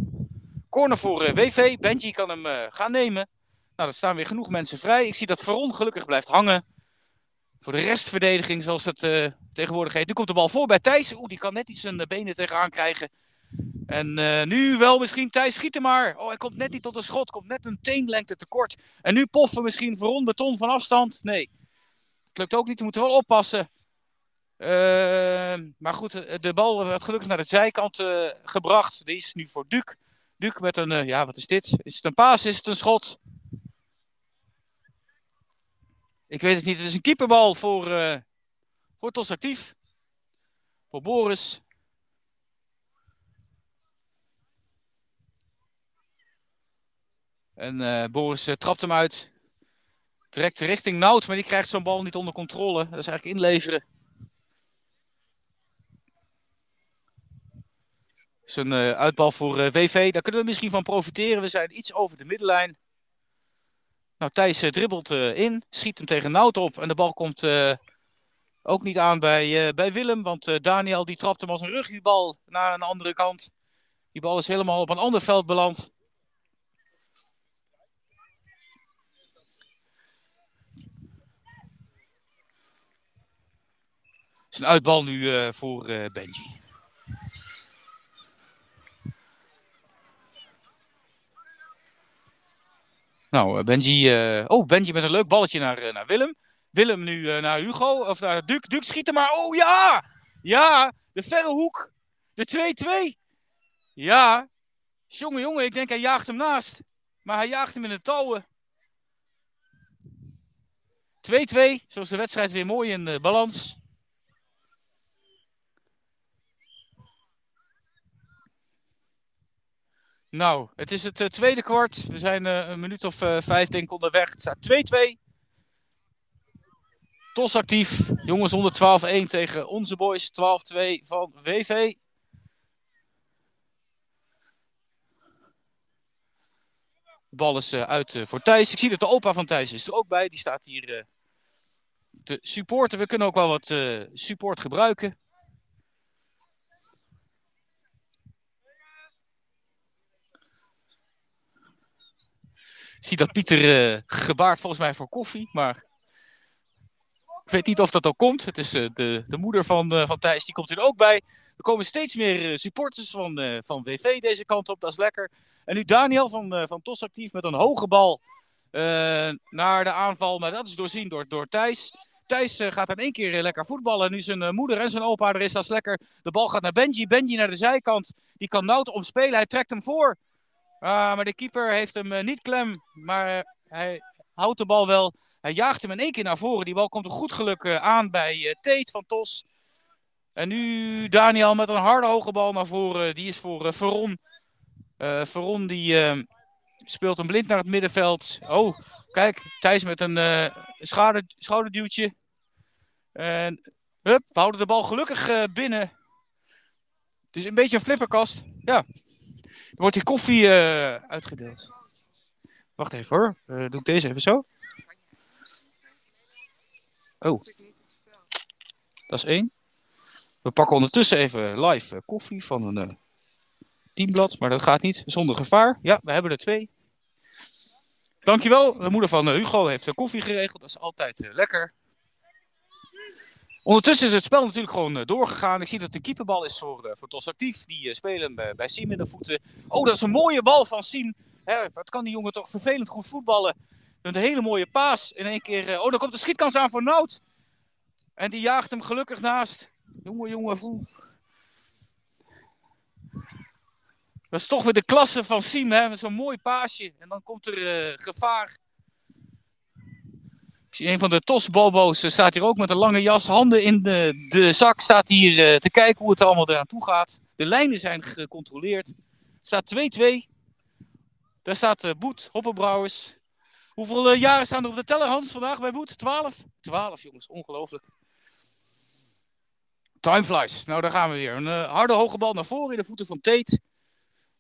Corner voor WV. Benji kan hem gaan nemen. Nou, er staan weer genoeg mensen vrij. Ik zie dat Veron gelukkig blijft hangen. Voor de restverdediging, zoals uh, tegenwoordig heet. Nu komt de bal voor bij Thijs. Oeh, die kan net iets zijn eh, benen tegenaan krijgen. En uh, nu wel misschien Thijs, schiet hem maar. Oh, hij komt net niet tot een schot. Komt net een teenlengte tekort. En nu poffen misschien voor beton van afstand. Nee, het lukt ook niet. We moeten wel oppassen. Uh, maar goed, de bal werd gelukkig naar de zijkant uh, gebracht. Die is nu voor Duc. Duc met een, ja, wat is dit? Is het een paas? Is het een schot? Ik weet het niet. Het is een keeperbal voor, voor Tos Actief. Voor Boris. En uh, Boris uh, trapt hem uit. Direct richting Nout, maar die krijgt zo'n bal niet onder controle. Dat is eigenlijk inleveren. Zo'n uh, uitbal voor WV. Daar kunnen we misschien van profiteren. We zijn iets over de middenlijn. Nou, Thijs dribbelt in, schiet hem tegen Nout op. En de bal komt ook niet aan bij, bij Willem. Want Daniel die trapt hem als een rugbybal naar een andere kant. Die bal is helemaal op een ander veld beland. Is een uitbal nu voor Benji. Nou, eh, Benji. Oh, Benji met een leuk balletje naar, naar Willem. Willem nu naar Hugo. Of naar Duke. Duke schiet maar. Oh ja! Ja! De verre hoek. De 2-2. Ja. Jongen, jongen, ik denk hij jaagt hem naast. Maar hij jaagt hem in de touwen. 2-2. Zoals de wedstrijd weer mooi in balans. Nou, het is het uh, tweede kwart. We zijn uh, een minuut of uh, vijf denk ik onderweg. Het staat 2-2. Tos actief. Jongens 112-1 tegen onze boys 12-2 van WV. De bal is uit voor Thijs. Ik zie dat de opa van Thijs is er ook bij. Die staat hier te supporten. We kunnen ook wel wat support gebruiken. Zie dat Pieter uh, gebaart volgens mij voor koffie, maar Ik weet niet of dat ook komt. Het is uh, de, de moeder van, uh, van Thijs, die komt er ook bij. Er komen steeds meer supporters van, van WV deze kant op, dat is lekker. En nu Daniel van, van TOS actief met een hoge bal naar de aanval. Maar dat is doorzien door, door Thijs. Thijs gaat in één keer lekker voetballen. Nu zijn moeder en zijn opa er is, dat is lekker. De bal gaat naar Benji. Benji naar de zijkant. Die kan Nout omspelen. Hij trekt hem voor. Ah, maar de keeper heeft hem niet klem. Maar hij houdt de bal wel. Hij jaagt hem in één keer naar voren. Die bal komt er goed geluk aan bij uh, Teet van Tos. En nu Daniel met een harde hoge bal naar voren. Die is voor uh, Veron. Uh, Veron die speelt hem blind naar het middenveld. Oh, kijk. Thijs met een schouder, schouderduwtje. En hup, we houden de bal gelukkig binnen. Het is een beetje een flipperkast. Ja. Wordt hier koffie uitgedeeld. Wacht even hoor. Uh, doe ik deze even zo. Oh. Dat is één. We pakken ondertussen even live uh, koffie van een teamblad. Maar dat gaat niet zonder gevaar. Ja, we hebben er twee. Dankjewel. De moeder van Hugo heeft koffie geregeld. Dat is altijd lekker. Ondertussen is het spel natuurlijk gewoon doorgegaan. Ik zie dat de keeperbal is voor, voor Tos Actief. Die spelen bij, bij Siem in de voeten. Oh, dat is een mooie bal van Siem. Hè, wat kan die jongen toch vervelend goed voetballen. Een hele mooie paas. In één keer. Oh, dan komt de schietkans aan voor Nout. En die jaagt hem gelukkig naast. Jongen, jongen. Voel. Dat is toch weer de klasse van Siem, hè? Zo'n mooi paasje. En dan komt er gevaar. Een van de tosbobo's staat hier ook met een lange jas. Handen in de, de zak. Staat hier te kijken hoe het allemaal eraan toe gaat. De lijnen zijn gecontroleerd. Het staat 2-2. Daar staat uh, Boet, Hoppenbrouwers. Hoeveel uh, jaren staan er op de teller, Hans, vandaag bij Boet? 12? 12, jongens, ongelooflijk. Time flies. Nou, daar gaan we weer. Een harde hoge bal naar voren in de voeten van Tate.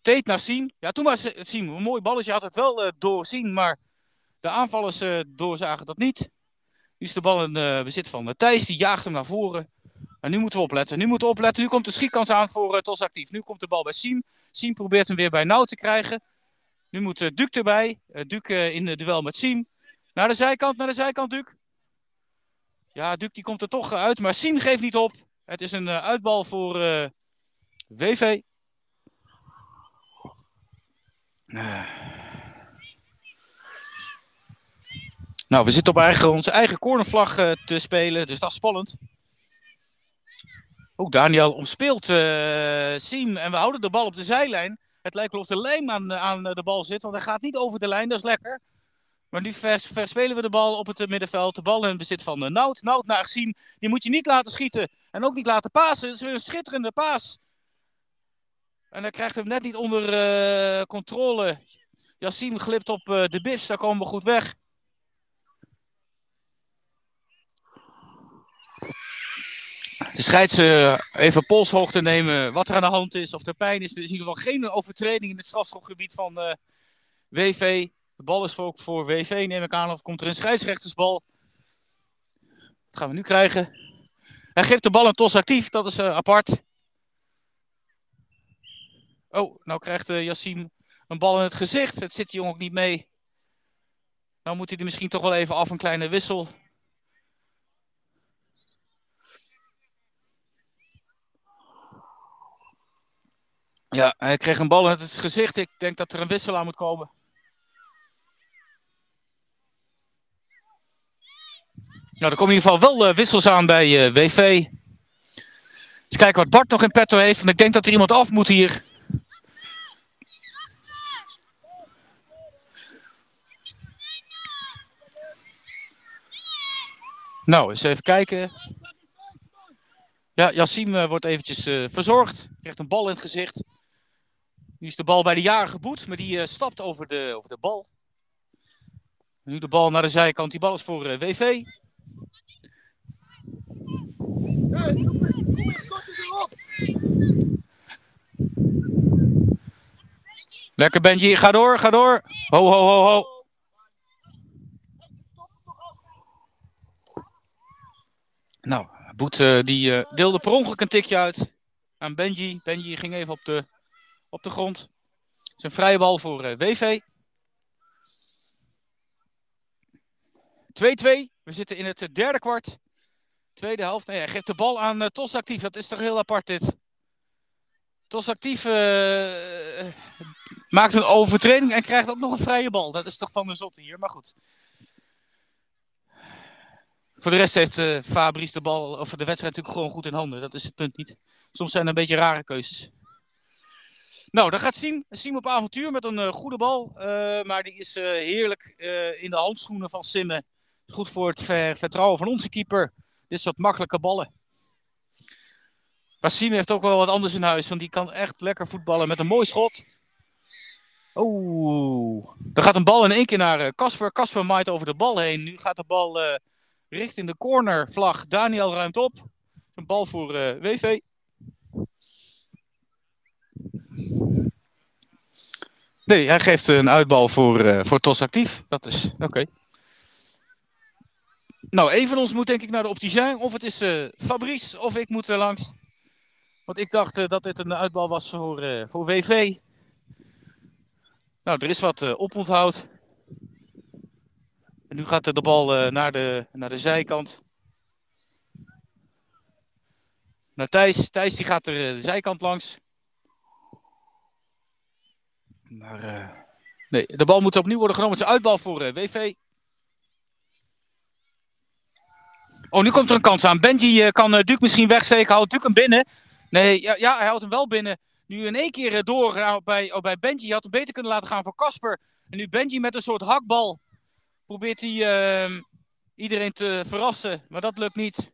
Tate naar Siem. Ja, toen was Siem een mooi balletje. Had het wel doorzien, maar de aanvallers uh, doorzagen dat niet. Nu is de bal in bezit van Thijs. Die jaagt hem naar voren. En nu moeten we opletten. Nu moeten we opletten. Nu komt de schietkans aan voor Tos Actief. Nu komt de bal bij Siem. Siem probeert hem weer bij Nauw te krijgen. Nu moet uh, Duc erbij. Uh, Duc uh, in de duel met Siem. Naar de zijkant, naar de zijkant, Duc. Ja, Duc die komt er toch uit, maar Siem geeft niet op. Het is een uitbal voor WV. Nou, we zitten op eigen, onze eigen cornervlag te spelen, dus dat is spannend. Ook Daniel omspeelt Siem en we houden de bal op de zijlijn. Het lijkt wel of de lijm aan, aan de bal zit, want hij gaat niet over de lijn, dat is lekker. Maar nu vers, verspelen we de bal op het middenveld. De bal in bezit van uh, Nout. Nout naar Siem. Die moet je niet laten schieten. En ook niet laten pasen. Het is weer een schitterende paas. En hij krijgt hem net niet onder uh, controle. Yassim glipt op uh, de bibs. Daar komen we goed weg. De scheids uh, even polshoogte nemen wat er aan de hand is, of er pijn is. Er is in ieder geval geen overtreding in het strafschopgebied van uh, WV. De bal is voor, voor WV, neem ik aan. Of komt er een scheidsrechtersbal? Wat gaan we nu krijgen? Hij geeft de bal een tos actief, dat is uh, apart. Oh, nou krijgt uh, Yassim een bal in het gezicht. Het zit die jongen ook niet mee. Nou moet hij er misschien toch wel even af, een kleine wissel. Ja, hij kreeg een bal in het gezicht. Ik denk dat er een wissel aan moet komen. Nou, er komen in ieder geval wel uh, wissels aan bij uh, WV. Eens kijken wat Bart nog in petto heeft. Want ik denk dat er iemand af moet hier. Nou, eens even kijken. Ja, Yassim uh, wordt eventjes verzorgd. Krijgt een bal in het gezicht. Nu is de bal bij de jarige Boet, maar die uh, stapt over de, over de bal. Nu de bal naar de zijkant. Die bal is voor uh, WV. Lekker Benji, ga door, ga door. Ho, ho, ho, ho. Nou, Boet uh, die deelde per ongeluk een tikje uit aan Benji. Benji ging even op de op de grond. Het is een vrije bal voor uh, WV. 2-2. We zitten in het derde kwart. Tweede helft. Nee, hij geeft de bal aan uh, Tos actief. Dat is toch heel apart dit. Tos actief maakt een overtreding en krijgt ook nog een vrije bal. Dat is toch van de zotte hier, maar goed. Voor de rest heeft uh, Fabrice de bal, of de wedstrijd natuurlijk gewoon goed in handen. Dat is het punt niet. Soms zijn er een beetje rare keuzes. Nou, dan gaat Siem, Siem op avontuur met een uh, goede bal. Uh, maar die is uh, heerlijk in de handschoenen van Simmen. Goed voor het ver vertrouwen van onze keeper. Dit soort makkelijke ballen. Maar Siem heeft ook wel wat anders in huis. Want die kan echt lekker voetballen met een mooi schot. Oeh. Er gaat een bal in één keer naar Casper. Casper maait over de bal heen. Nu gaat de bal richting de cornervlag. Daniel ruimt op. Een bal voor WV. Nee, hij geeft een uitbal voor, uh, voor TOS actief. Dat is oké. Okay. Nou, een van ons moet denk ik naar de opticien. Of het is uh, Fabrice of ik moet er langs. Want ik dacht uh, dat dit een uitbal was voor, voor WV. Nou, er is wat oponthoud. En nu gaat de bal naar, de, naar de zijkant. Naar Thijs. Thijs die gaat er de zijkant langs. Maar uh, nee, de bal moet opnieuw worden genomen. Het is uitbal voor uh, WV. Oh, nu komt er een kans aan. Benji uh, kan Duke misschien wegsteken. Houdt Duke hem binnen? Nee, ja, ja, hij houdt hem wel binnen. Nu in één keer door bij, oh, bij Benji. Hij had hem beter kunnen laten gaan voor Casper. En nu Benji met een soort hakbal. Probeert hij ehm, iedereen te verrassen. Maar dat lukt niet.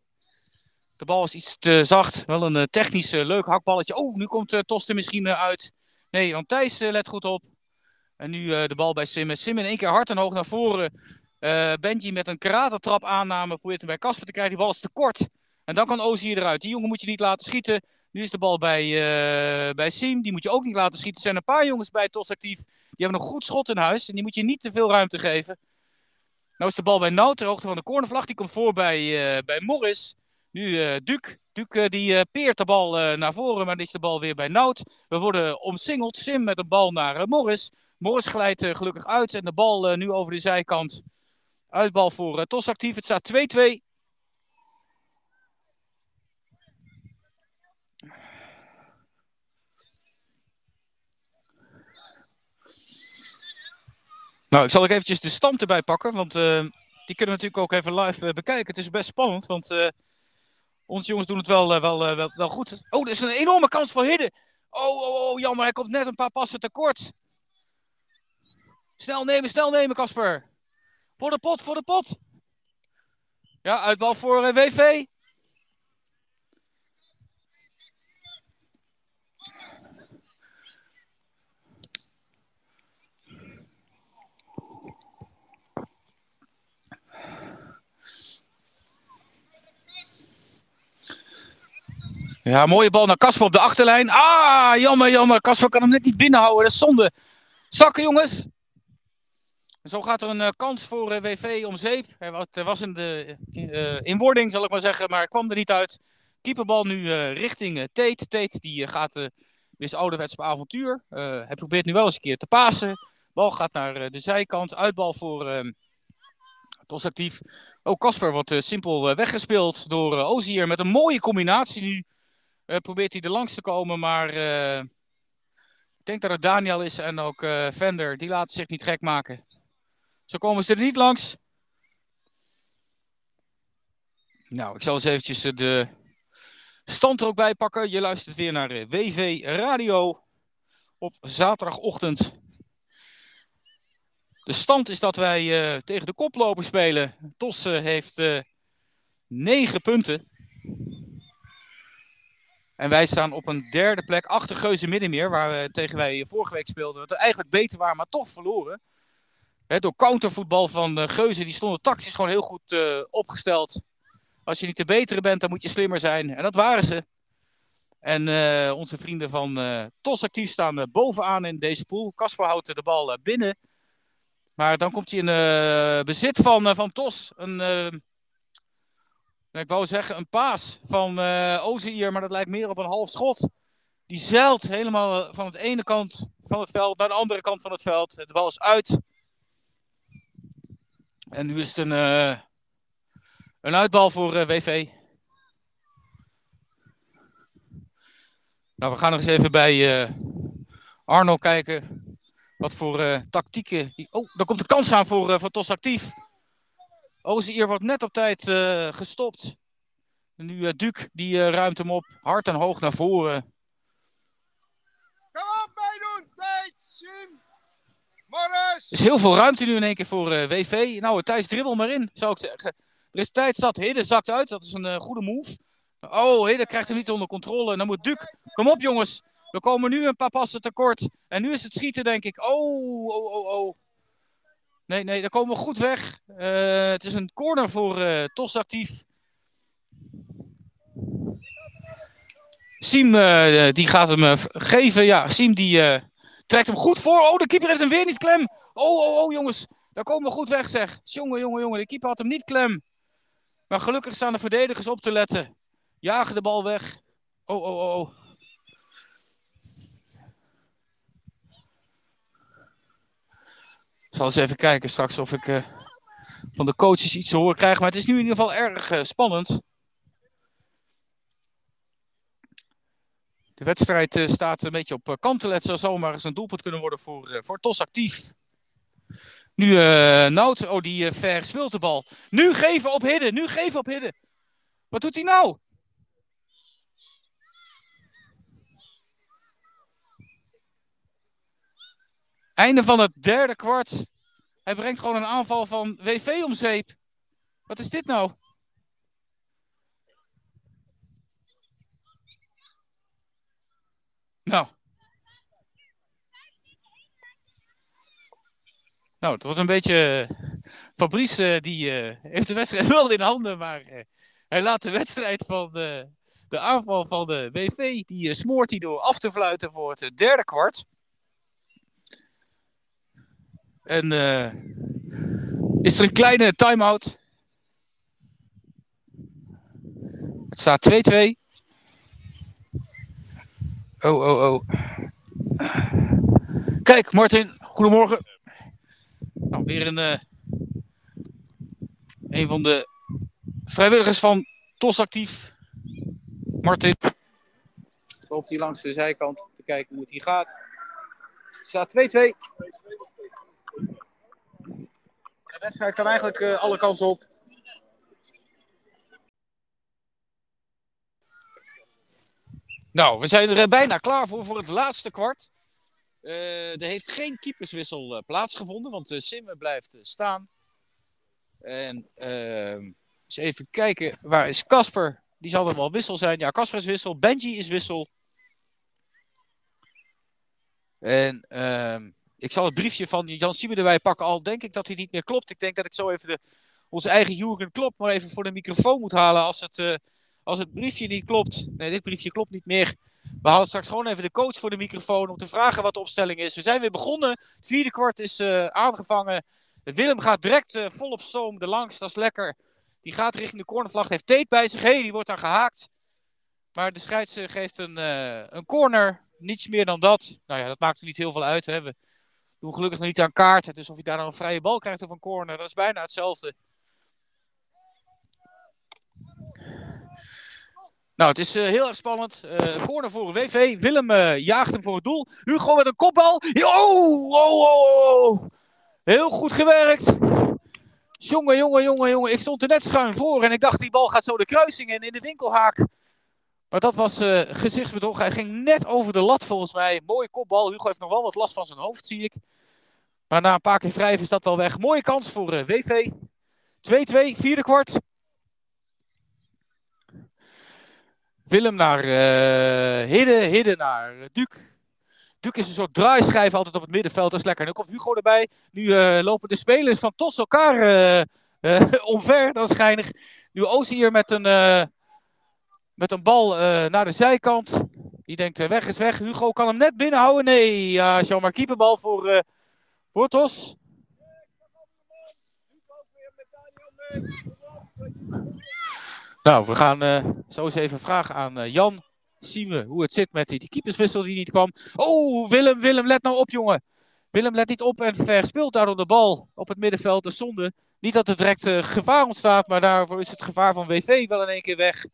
De bal is iets te zacht. Wel een technisch leuk hakballetje. Oh, nu komt Tosten misschien uit. Nee, want Thijs uh, let goed op. En nu uh, de bal bij Sim. Sim in één keer hard en hoog naar voren. Uh, Benji met een karatentrap aanname probeert hem bij Kasper te krijgen. Die bal is te kort. En dan kan Ozi eruit. Die jongen moet je niet laten schieten. Nu is de bal bij, bij Sim. Die moet je ook niet laten schieten. Er zijn een paar jongens bij TOS actief. Die hebben nog goed schot in huis. En die moet je niet te veel ruimte geven. Nou is de bal bij Nout, hoogte van de cornervlag. Die komt voor bij, bij Morris. Nu uh, Duke. Duke uh, die uh, peert de bal naar voren, maar dan is de bal weer bij Nout. We worden omsingeld. Sim met de bal naar Morris. Morris glijdt gelukkig uit en de bal nu over de zijkant. Uitbal voor Tos actief. Het staat 2-2. Nou, ik zal ook eventjes de stand erbij pakken, want die kunnen we natuurlijk ook even live bekijken. Het is best spannend, want onze jongens doen het wel, uh, wel, uh, wel, wel, goed. Oh, er is een enorme kans voor Hidden. Oh, oh, oh, jammer. Hij komt net een paar passen tekort. Snel nemen, snel nemen, Casper. Voor de pot, voor de pot. Ja, uitbal voor uh, WV. Ja, mooie bal naar Kasper op de achterlijn. Ah, jammer, jammer. Kasper kan hem net niet binnenhouden. Dat is zonde. Zakken, jongens. En zo gaat er een uh, kans voor uh, WV om zeep. Hij was in de uh, inwording, zal ik maar zeggen, maar kwam er niet uit. Keeperbal nu richting Tate. Tate die gaat weer zijn ouderwets op avontuur. hij probeert nu wel eens een keer te pasen. Bal gaat naar de zijkant. Uitbal voor ehm, Tos actief. Ook Kasper wordt simpel weggespeeld door Ozier met een mooie combinatie nu. Uh, probeert hij er langs te komen, maar uh, ik denk dat het Daniel is en ook uh, Vender. Die laten zich niet gek maken. Zo komen ze er niet langs. Nou, ik zal eens eventjes de stand er ook bij pakken. Je luistert weer naar WV Radio op zaterdagochtend. De stand is dat wij tegen de koploper spelen. Tosse heeft 9 punten. En wij staan op een derde plek achter Geuze Middenmeer, waar we tegen wij vorige week speelden. Wat eigenlijk beter waren, maar toch verloren. Door countervoetbal van uh, Geuze, die stonden tactisch gewoon heel goed uh, opgesteld. Als je niet de betere bent, dan moet je slimmer zijn. En dat waren ze. En onze vrienden van TOS Actief staan bovenaan in deze pool. Kasper houdt de bal binnen. Maar dan komt hij in bezit van, van TOS. Een nou, ik wou zeggen een paas van eh, Oze hier, maar dat lijkt meer op een half schot. Die zeilt helemaal eh, van het ene kant van het veld naar de andere kant van het veld. De bal is uit. En nu is het een, eh, een uitbal voor WV. Nou, we gaan nog eens even bij uh, Arno kijken. Wat voor tactieken. Oh, daar komt de kans aan voor, voor Tos Actief. Ozier wordt net op tijd gestopt. En nu Duke, die ruimt hem op. Hard en hoog naar voren. Kom op, meedoen! Tijd! Sim! Morris! Er is heel veel ruimte nu in één keer voor WV. Nou, Thijs dribbel maar in, zou ik zeggen. Er is tijd zat. Hidden zakt uit. Dat is een goede move. Oh, Hidden krijgt hem niet onder controle. En dan moet Duke. Kom op, jongens. We komen nu een paar passen tekort. En nu is het schieten, denk ik. Oh, oh, oh, oh. Nee, nee, daar komen we goed weg. Uh, het is een corner voor uh, Tos actief. Siem, uh, die gaat hem geven. Ja, Siem die trekt hem goed voor. Oh, de keeper heeft hem weer niet klem. Oh, oh, oh, jongens. Daar komen we goed weg, zeg. Jongen, jongen, jongen. De keeper had hem niet klem. Maar gelukkig staan de verdedigers op te letten. Jagen de bal weg. Oh, oh, oh, oh. Zal eens even kijken straks of ik uh, van de coaches iets te horen krijg. Maar het is nu in ieder geval erg uh, spannend. De wedstrijd uh, staat een beetje op kantelet. Zou zomaar eens een doelpunt kunnen worden voor, voor TOS actief. Nu Nout, oh die ver speelt de bal. Nu geven op Hidden, nu geven op Hidden. Wat doet hij nou? Einde van het derde kwart. Hij brengt gewoon een aanval van WV om zeep. Wat is dit nou? Nou. Nou, het was een beetje. Fabrice uh, die uh, heeft de wedstrijd (laughs) wel in handen, maar hij laat de wedstrijd van de aanval van de WV, die smoort hij door af te fluiten voor het derde kwart. En uh, is er een kleine time-out. Het staat 2-2. Oh, oh, oh. Kijk, Martin, goedemorgen. Nou, weer een, uh, een van de vrijwilligers van TOS actief. Martin. Loopt hier langs de zijkant te kijken hoe het hier gaat. Het staat 2-2. De wedstrijd kan eigenlijk uh, alle kanten op. Nou, we zijn er uh, bijna klaar voor, voor het laatste kwart. Uh, er heeft geen keeperswissel plaatsgevonden, want Simme blijft staan. En ehm, eens even kijken, waar is Casper? Die zal wel wissel zijn. Ja, Casper is wissel. Benji is wissel. En ehm, ik zal het briefje van Jan Siemen erbij pakken, al denk ik dat hij niet meer klopt. Ik denk dat ik zo even de, onze eigen Jurgen Klopt maar even voor de microfoon moet halen als het, uh, als het briefje niet klopt. Nee, dit briefje klopt niet meer. We halen straks gewoon even de coach voor de microfoon om te vragen wat de opstelling is. We zijn weer begonnen. Het vierde kwart is uh, aangevangen. Willem gaat direct uh, vol op stoom langs. Dat is lekker. Die gaat richting de cornervlag. Heeft Teet bij zich. Hey, die wordt daar gehaakt. Maar de scheids geeft een, een corner. Niets meer dan dat. Nou ja, dat maakt er niet heel veel uit. Hè. We doen gelukkig nog niet aan kaarten. Dus of je daar nou een vrije bal krijgt of een corner, dat is bijna hetzelfde. Nou, het is uh, heel erg spannend. Uh, corner voor WV. Willem uh, jaagt hem voor het doel. Hugo met een kopbal. Oh, oh, oh, oh. Heel goed gewerkt. Jongen, jongen, jongen, jongen. Ik stond er net schuin voor en ik dacht die bal gaat zo de kruising in, in de winkelhaak. Maar dat was uh, gezichtsbedrog. Hij ging net over de lat volgens mij. Mooie kopbal. Hugo heeft nog wel wat last van zijn hoofd, zie ik. Maar na een paar keer wrijven is dat wel weg. Mooie kans voor uh, WV. 2-2, vierde kwart. Willem naar uh, Hidde, naar Duc. Duc is een soort draaischijf altijd op het middenveld. Dat is lekker. Dan komt Hugo erbij. Nu uh, lopen de spelers van Tos elkaar (laughs) omver. Dat is. Nu Oost hier met een met een bal uh, naar de zijkant. Die denkt, uh, weg is weg. Hugo kan hem net binnenhouden. Nee, ja, maar keeperbal voor, uh. Nou, we gaan zo eens even vragen aan Jan. Zien we hoe het zit met die, die keeperswissel die niet kwam. Oh, Willem, Willem, let nou op, jongen. Willem let niet op en verspeelt daardoor de bal op het middenveld. De zonde. Niet dat er direct gevaar ontstaat, maar daarvoor is het gevaar van WV wel in één keer weg.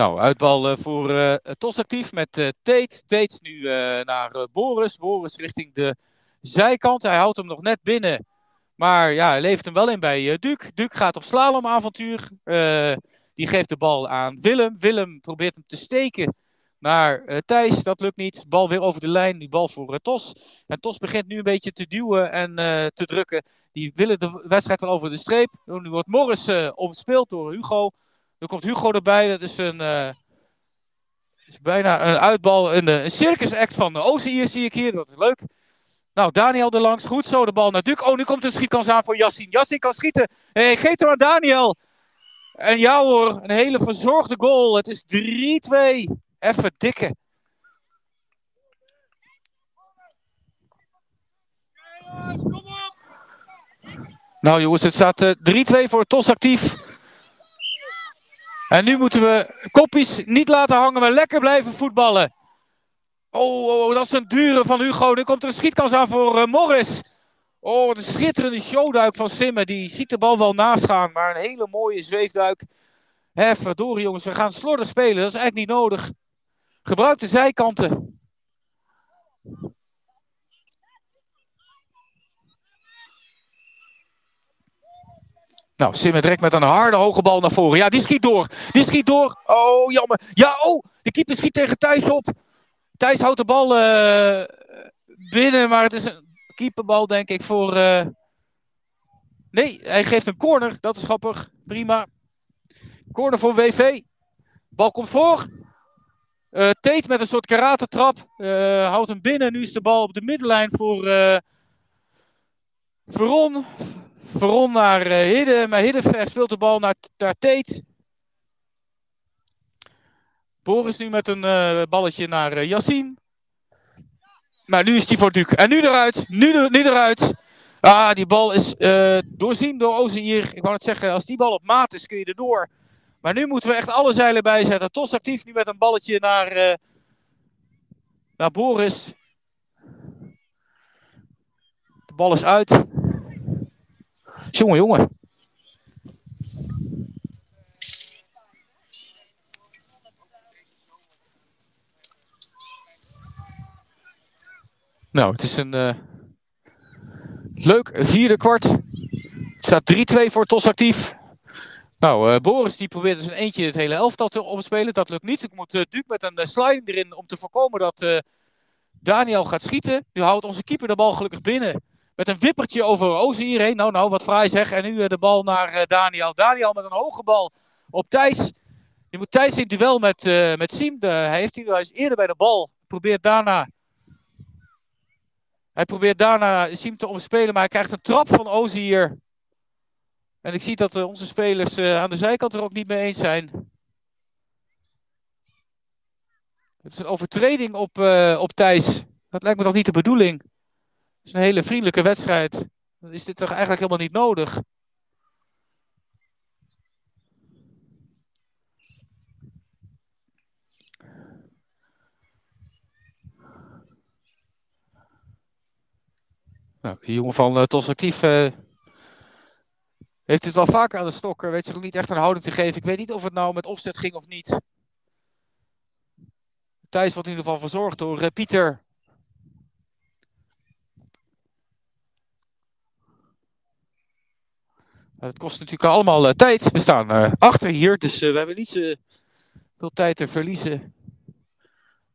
Nou, uitbal voor uh, Tos actief met uh, Tate. Nu naar Boris. Boris richting de zijkant. Hij houdt hem nog net binnen. Maar ja, hij levert hem wel in bij Duke. Duke gaat op slalomavontuur. die geeft de bal aan Willem. Willem probeert hem te steken naar Thijs. Dat lukt niet. Bal weer over de lijn. Die bal voor Tos. En Tos begint nu een beetje te duwen en te drukken. Die willen de wedstrijd wel over de streep. Nu wordt Morris omspeeld door Hugo. Dan komt Hugo erbij. Dat is een. Uh, is bijna een uitbal. Een, een circus act van de hier zie ik hier. Dat is leuk. Nou, Daniel er langs. Goed zo, de bal naar Duke. Oh, nu komt een schietkans aan voor Yassin. Yassin kan schieten. Hey, geef hem aan Daniel. En ja hoor, een hele verzorgde goal. Het is 3-2. Even dikke. Nou jongens, het staat uh, 3-2 voor Tos actief. En nu moeten we koppies niet laten hangen, maar lekker blijven voetballen. Oh, oh, oh dat is een dure van Hugo. Nu komt er een schietkans aan voor uh, Morris. Oh, de schitterende showduik van Simmen. Die ziet de bal wel naast gaan, maar een hele mooie zweefduik. Hé, verdorie jongens, we gaan slordig spelen. Dat is eigenlijk niet nodig. Gebruik de zijkanten. Nou, Simmer direct met een harde hoge bal naar voren. Ja, die schiet door. Die schiet door. Oh, jammer. Ja, oh, de keeper schiet tegen Thijs op. Thijs houdt de bal uh, binnen, maar het is een keeperbal, denk ik, voor... Uh... Nee, hij geeft een corner. Dat is grappig. Prima. Corner voor WV. Bal komt voor. Uh, Tate met een soort karatentrap. Uh, houdt hem binnen. Nu is de bal op de middenlijn voor uh, Veron. Veron naar uh, Hidde. Maar Hidde speelt de bal naar, naar. Boris nu met een uh, balletje naar uh. Maar nu is die voor Duke. En nu eruit. Nu, eruit. Ah, die bal is doorzien door Ozeir. Ik wou het zeggen, als die bal op maat is, kun je erdoor. Maar nu moeten we echt alle zeilen bijzetten. Tos actief nu met een balletje naar, naar Boris. De bal is uit. Jongen, jongen. Nou, het is een uh, leuk vierde kwart. Het staat 3-2 voor Tos actief. Nou, uh, Boris die probeert dus een eentje het hele elftal te opspelen. Dat lukt niet. Ik moet uh, Duke met een uh, sliding erin om te voorkomen dat Daniel gaat schieten. Nu houdt onze keeper de bal gelukkig binnen. Met een wippertje over Ozen hierheen. Nou, nou, wat fraai zeg. En nu de bal naar Daniel. Daniel met een hoge bal op Thijs. Die moet Thijs in duel met, met Siem. De, hij, heeft, hij is eerder bij de bal. Probeert daarna hij probeert daarna Siem te omspelen, maar hij krijgt een trap van Ozier. En ik zie dat onze spelers aan de zijkant er ook niet mee eens zijn. Het is een overtreding op, op Thijs. Dat lijkt me toch niet de bedoeling. Het is een hele vriendelijke wedstrijd. Dan is dit toch eigenlijk helemaal niet nodig. Nou, die jongen van uh, Tos Actief uh, heeft het wel vaker aan de stok. weet zich niet echt een houding te geven. Ik weet niet of het nou met opzet ging of niet. Thijs wordt in ieder geval verzorgd door Pieter. Het kost natuurlijk allemaal tijd. We staan achter hier, dus we hebben niet veel tijd te verliezen.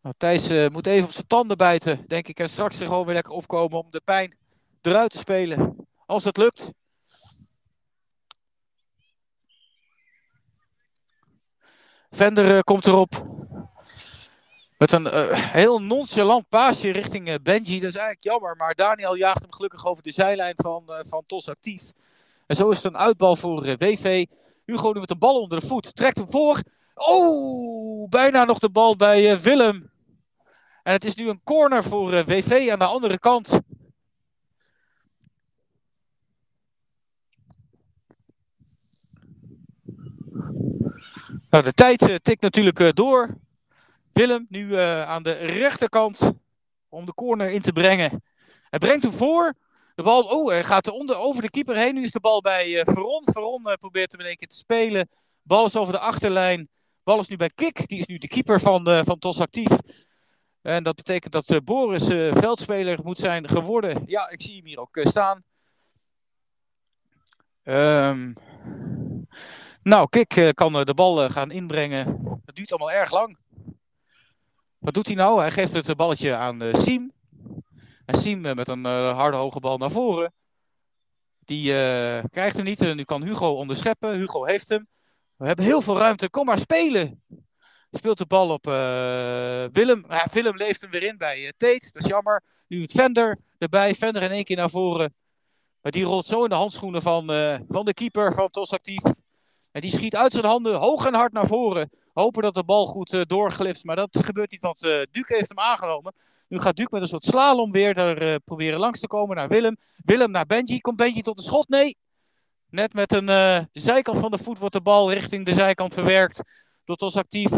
Nou, Thijs moet even op zijn tanden bijten, denk ik. En straks er gewoon weer lekker opkomen om de pijn eruit te spelen. Als dat lukt. Vender uh, komt erop. Met een uh, heel nonchalant paasje richting uh, Benji. Dat is eigenlijk jammer. Maar Daniel jaagt hem gelukkig over de zijlijn van, van Tos actief. En zo is het een uitbal voor WV. Hugo nu met een bal onder de voet. Trekt hem voor. Oh, bijna nog de bal bij Willem. En het is nu een corner voor WV aan de andere kant. Nou, de tijd tikt natuurlijk door. Willem nu aan de rechterkant om de corner in te brengen. Hij brengt hem voor. De bal, oh, hij gaat onder, over de keeper heen. Nu is de bal bij Veron. Veron probeert hem in één keer te spelen. Bal is over de achterlijn. Bal is nu bij Kik. Die is nu de keeper van, uh, van TOS Actief. En dat betekent dat uh, Boris uh, veldspeler moet zijn geworden. Ja, ik zie hem hier ook staan. Um, nou, Kik kan de bal gaan inbrengen. Dat duurt allemaal erg lang. Wat doet hij nou? Hij geeft het balletje aan Siem. En Siem met een harde hoge bal naar voren. Die krijgt hem niet. nu kan Hugo onderscheppen. Hugo heeft hem. We hebben heel veel ruimte. Kom maar spelen. Speelt de bal op uh, Willem. Willem leeft hem weer in bij uh, Tate. Dat is jammer. Nu het Vender erbij. Vender in één keer naar voren. Maar die rolt zo in de handschoenen van, uh, van de keeper van TOS Actief. En die schiet uit zijn handen hoog en hard naar voren. Hopen dat de bal goed doorglipt. Maar dat gebeurt niet, want Duke heeft hem aangenomen. Nu gaat Duke met een soort slalom weer daar proberen langs te komen naar Willem. Willem naar Benji. Komt Benji tot de schot? Nee. Net met een uh, zijkant van de voet wordt de bal richting de zijkant verwerkt. Door Tos actief.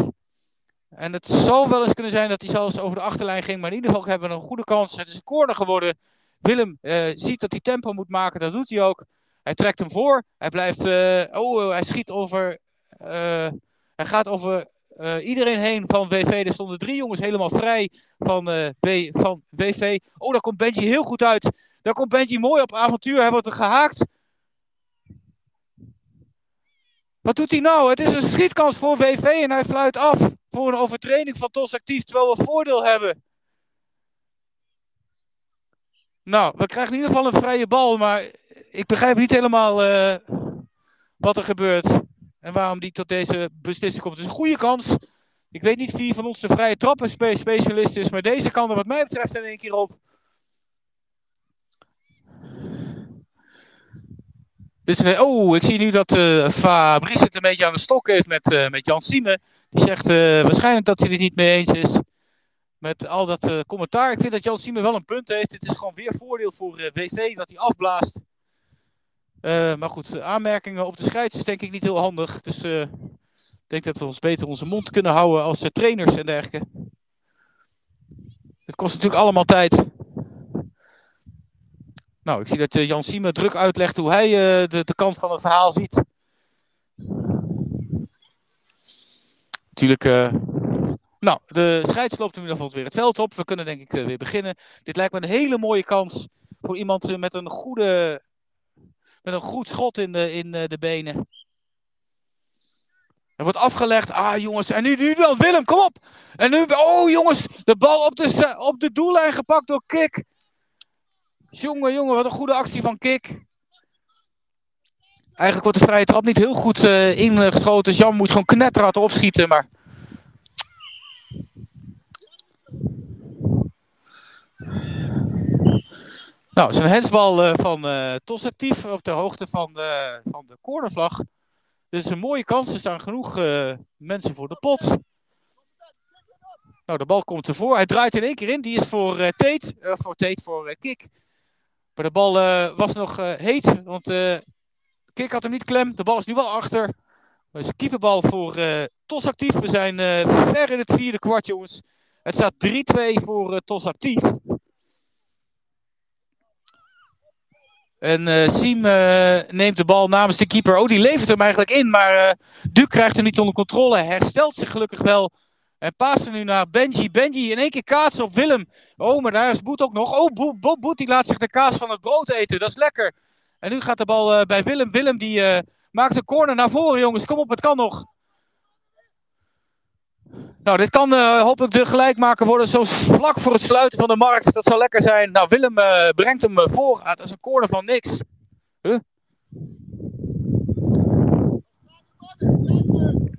En het zou wel eens kunnen zijn dat hij zelfs over de achterlijn ging. Maar in ieder geval hebben we een goede kans. Het is een corner geworden. Willem uh, ziet dat hij tempo moet maken. Dat doet hij ook. Hij trekt hem voor. Hij blijft. Uh, oh, hij schiet over. hij gaat over iedereen heen van WV. Er stonden drie jongens helemaal vrij van, w, van WV. Oh, daar komt Benji heel goed uit. Daar komt Benji mooi op avontuur. Hij wordt gehaakt. Wat doet hij nou? Het is een schietkans voor WV en hij fluit af voor een overtreding van TOS Actief, terwijl we voordeel hebben. Nou, we krijgen in ieder geval een vrije bal, maar ik begrijp niet helemaal uh, wat er gebeurt. En waarom die tot deze beslissing komt. Het is een goede kans. Ik weet niet wie van ons de vrije trappen specialist is, maar deze kan er wat mij betreft in één keer op. Dus, oh, ik zie nu dat uh, Fabrice het een beetje aan de stok heeft met, uh, met Jan Siemen. Die zegt waarschijnlijk dat hij het niet mee eens is met al dat commentaar. Ik vind dat Jan Siemen wel een punt heeft. Het is gewoon weer voordeel voor WV dat hij afblaast. Maar goed, aanmerkingen op de scheids is denk ik niet heel handig. Dus ik denk dat we ons beter onze mond kunnen houden als trainers en dergelijke. Het kost natuurlijk allemaal tijd. Nou, ik zie dat Jan Siemen druk uitlegt hoe hij de, kant van het verhaal ziet. Natuurlijk, nou, de scheids loopt in ieder geval weer het veld op. We kunnen denk ik weer beginnen. Dit lijkt me een hele mooie kans voor iemand met een goede, met een goed schot in de, in de benen. Er wordt afgelegd. Ah, jongens. En nu, nu dan. Willem, kom op. En nu. Oh, jongens. De bal op de, op de doellijn gepakt door Kik. Jongen, jongen, wat een goede actie van Kik. Eigenlijk wordt de vrije trap niet heel goed uh, ingeschoten. Jan moet gewoon knetterhard opschieten, maar... Nou, is een uh, van uh, Tos actief op de hoogte van de, van de cornervlag. Dit is een mooie kans. Er staan genoeg uh, mensen voor de pot. Nou, de bal komt ervoor. Hij draait in één keer in. Die is voor uh, Tate. voor Tate, voor Kik. Maar de bal was nog heet, want Kik had hem niet klem. De bal is nu wel achter. Dat is een keeperbal voor Tos Actief. We zijn ver in het vierde kwart, jongens. Het staat 3-2 voor Tos En Siem neemt de bal namens de keeper. Oh, die levert hem eigenlijk in, maar Duke krijgt hem niet onder controle. Herstelt zich gelukkig wel en passen nu naar Benji. Benji in één keer kaatsen op Willem. Oh, maar daar is Boet ook nog. Oh, Boet, die laat zich de kaas van het brood eten. Dat is lekker. En nu gaat de bal uh, bij Willem. Willem die uh, maakt een corner naar voren, jongens. Kom op, het kan nog. Nou, dit kan uh, hopelijk de gelijkmaker worden. Zo vlak voor het sluiten van de markt. Dat zal lekker zijn. Nou, Willem brengt hem voor. Ah, dat is een corner van niks. Huh?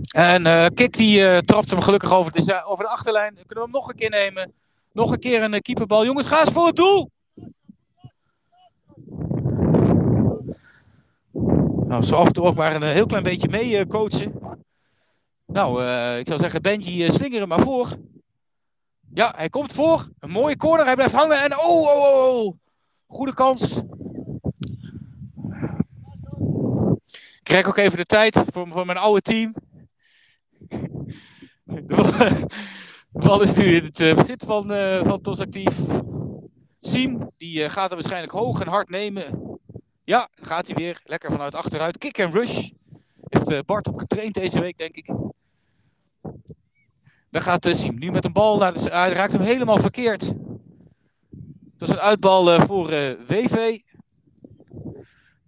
En uh, Kik die trapt hem gelukkig over de, over de achterlijn. Kunnen we hem nog een keer nemen. Nog een keer een keeperbal. Jongens, ga eens voor het doel! Nou, zo af en toe ook maar een heel klein beetje mee coachen. Nou, ik zou zeggen, Benji, slinger hem maar voor. Ja, hij komt voor. Een mooie corner. Hij blijft hangen. En oh, oh, oh, oh. Goede kans. Ik krijg ook even de tijd voor, voor mijn oude team. De bal is nu in het uh, bezit van, uh, van Tos. Siem, die uh, gaat er waarschijnlijk hoog en hard nemen. Ja, gaat hij weer. Lekker vanuit achteruit. Kick en rush. Heeft Bart op getraind deze week, denk ik. Daar gaat uh, Siem nu met een bal. Naar de, hij raakt hem helemaal verkeerd. Dat is een uitbal uh, voor uh, WV.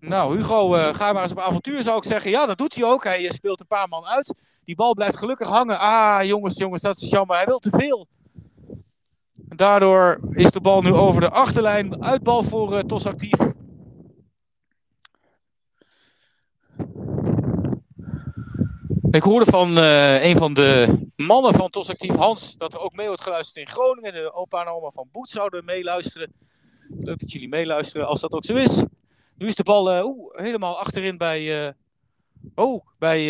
Nou, Hugo, ga maar eens op avontuur zou ik zeggen. Ja, dat doet hij ook. Hij speelt een paar man uit. Die bal blijft gelukkig hangen. Ah, jongens, jongens, dat is jammer. Hij wil te veel. Daardoor is de bal nu over de achterlijn. Uitbal voor TOS actief. Ik hoorde van uh, een van de mannen van TOS Actief, Hans, dat er ook mee wordt geluisterd in Groningen. De opa en oma van Boet zouden meeluisteren. Leuk dat jullie meeluisteren, als dat ook zo is. Nu is de bal oeh, helemaal achterin bij, uh, oh, bij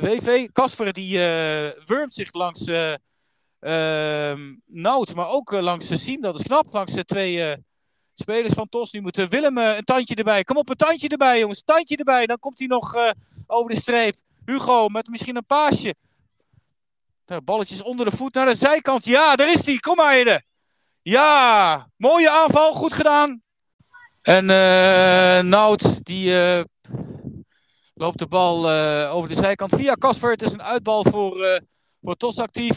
WV. Kasper die wurmt zich langs ehm, Nout, maar ook langs Siem. Dat is knap, langs de twee spelers van TOS. Nu moet Willem een tandje erbij. Kom op, een tandje erbij jongens, tandje erbij. Dan komt hij nog over de streep. Hugo met misschien een paasje. Nou, balletjes onder de voet naar de zijkant. Ja, daar is hij. Kom maar, Hede. Ja, mooie aanval. Goed gedaan. En uh, Nout, die uh, loopt de bal uh, over de zijkant via Kasper. Het is een uitbal voor, voor Tos actief.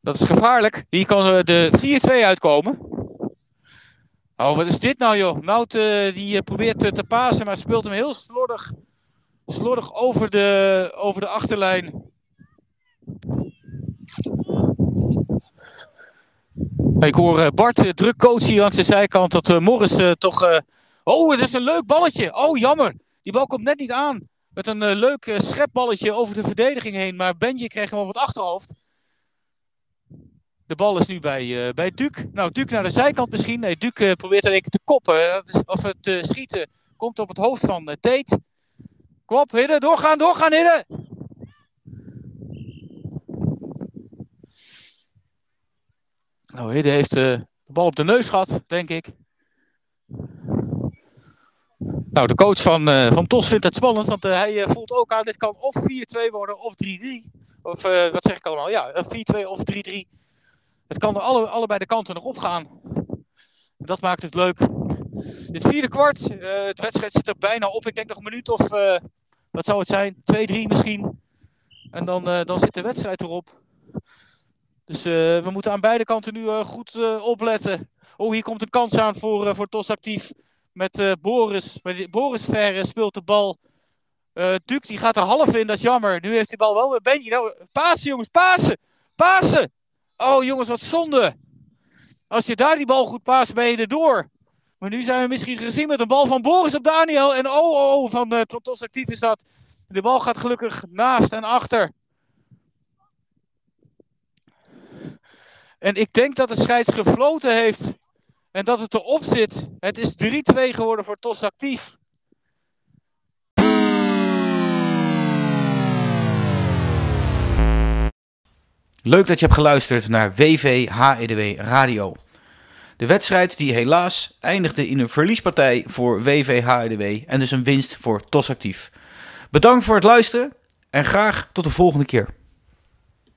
Dat is gevaarlijk. Hier kan de 4-2 uitkomen. Oh, wat is dit nou, joh? Nout uh, die uh, probeert uh, te pasen, maar speelt hem heel slordig, slordig over de, over de achterlijn. Ik hoor Bart druk coachen hier langs de zijkant dat Morris toch... Oh, het is een leuk balletje. Oh, jammer. Die bal komt net niet aan. Met een leuk schepballetje over de verdediging heen. Maar Benji kreeg hem op het achterhoofd. De bal is nu bij, uh, bij Duke. Nou, Duke naar de zijkant misschien. Nee, Duke uh, probeert er een te koppen. Of het uh, schieten komt op het hoofd van Tate. Kom op, Hidden. Doorgaan, doorgaan, Hidden. Nou, Hidden heeft de bal op de neus gehad, denk ik. Nou, de coach van, van TOS vindt het spannend, want hij voelt ook aan, dit kan of 4-2 worden of 3-3. Of wat zeg ik allemaal? Ja, 4-2 of 3-3. Het kan er alle, allebei de kanten nog opgaan. Dat maakt het leuk. Dit vierde kwart, uh, de wedstrijd zit er bijna op. Ik denk nog een minuut of, uh, wat zou het zijn, twee, drie misschien. En dan, uh, dan zit de wedstrijd erop. Dus we moeten aan beide kanten nu goed opletten. Oh, hier komt een kans aan voor, voor TOS actief. Met Boris. Boris Verre speelt de bal. Duke die gaat er half in, dat is jammer. Nu heeft die bal wel weer Benji. Nou, pasen jongens, pasen! Pasen! Oh jongens, wat zonde. Als je daar die bal goed paast, ben je er door. Maar nu zijn we misschien gezien met een bal van Boris op Daniel. En oh, oh, oh van uh, actief is dat. De bal gaat gelukkig naast en achter. En ik denk dat de scheids gefloten heeft. En dat het erop zit. Het is 3-2 geworden voor TOS actief. Leuk dat je hebt geluisterd naar WV HEDW Radio. De wedstrijd die helaas eindigde in een verliespartij voor WV HEDW en dus een winst voor TOS Actief. Bedankt voor het luisteren en graag tot de volgende keer.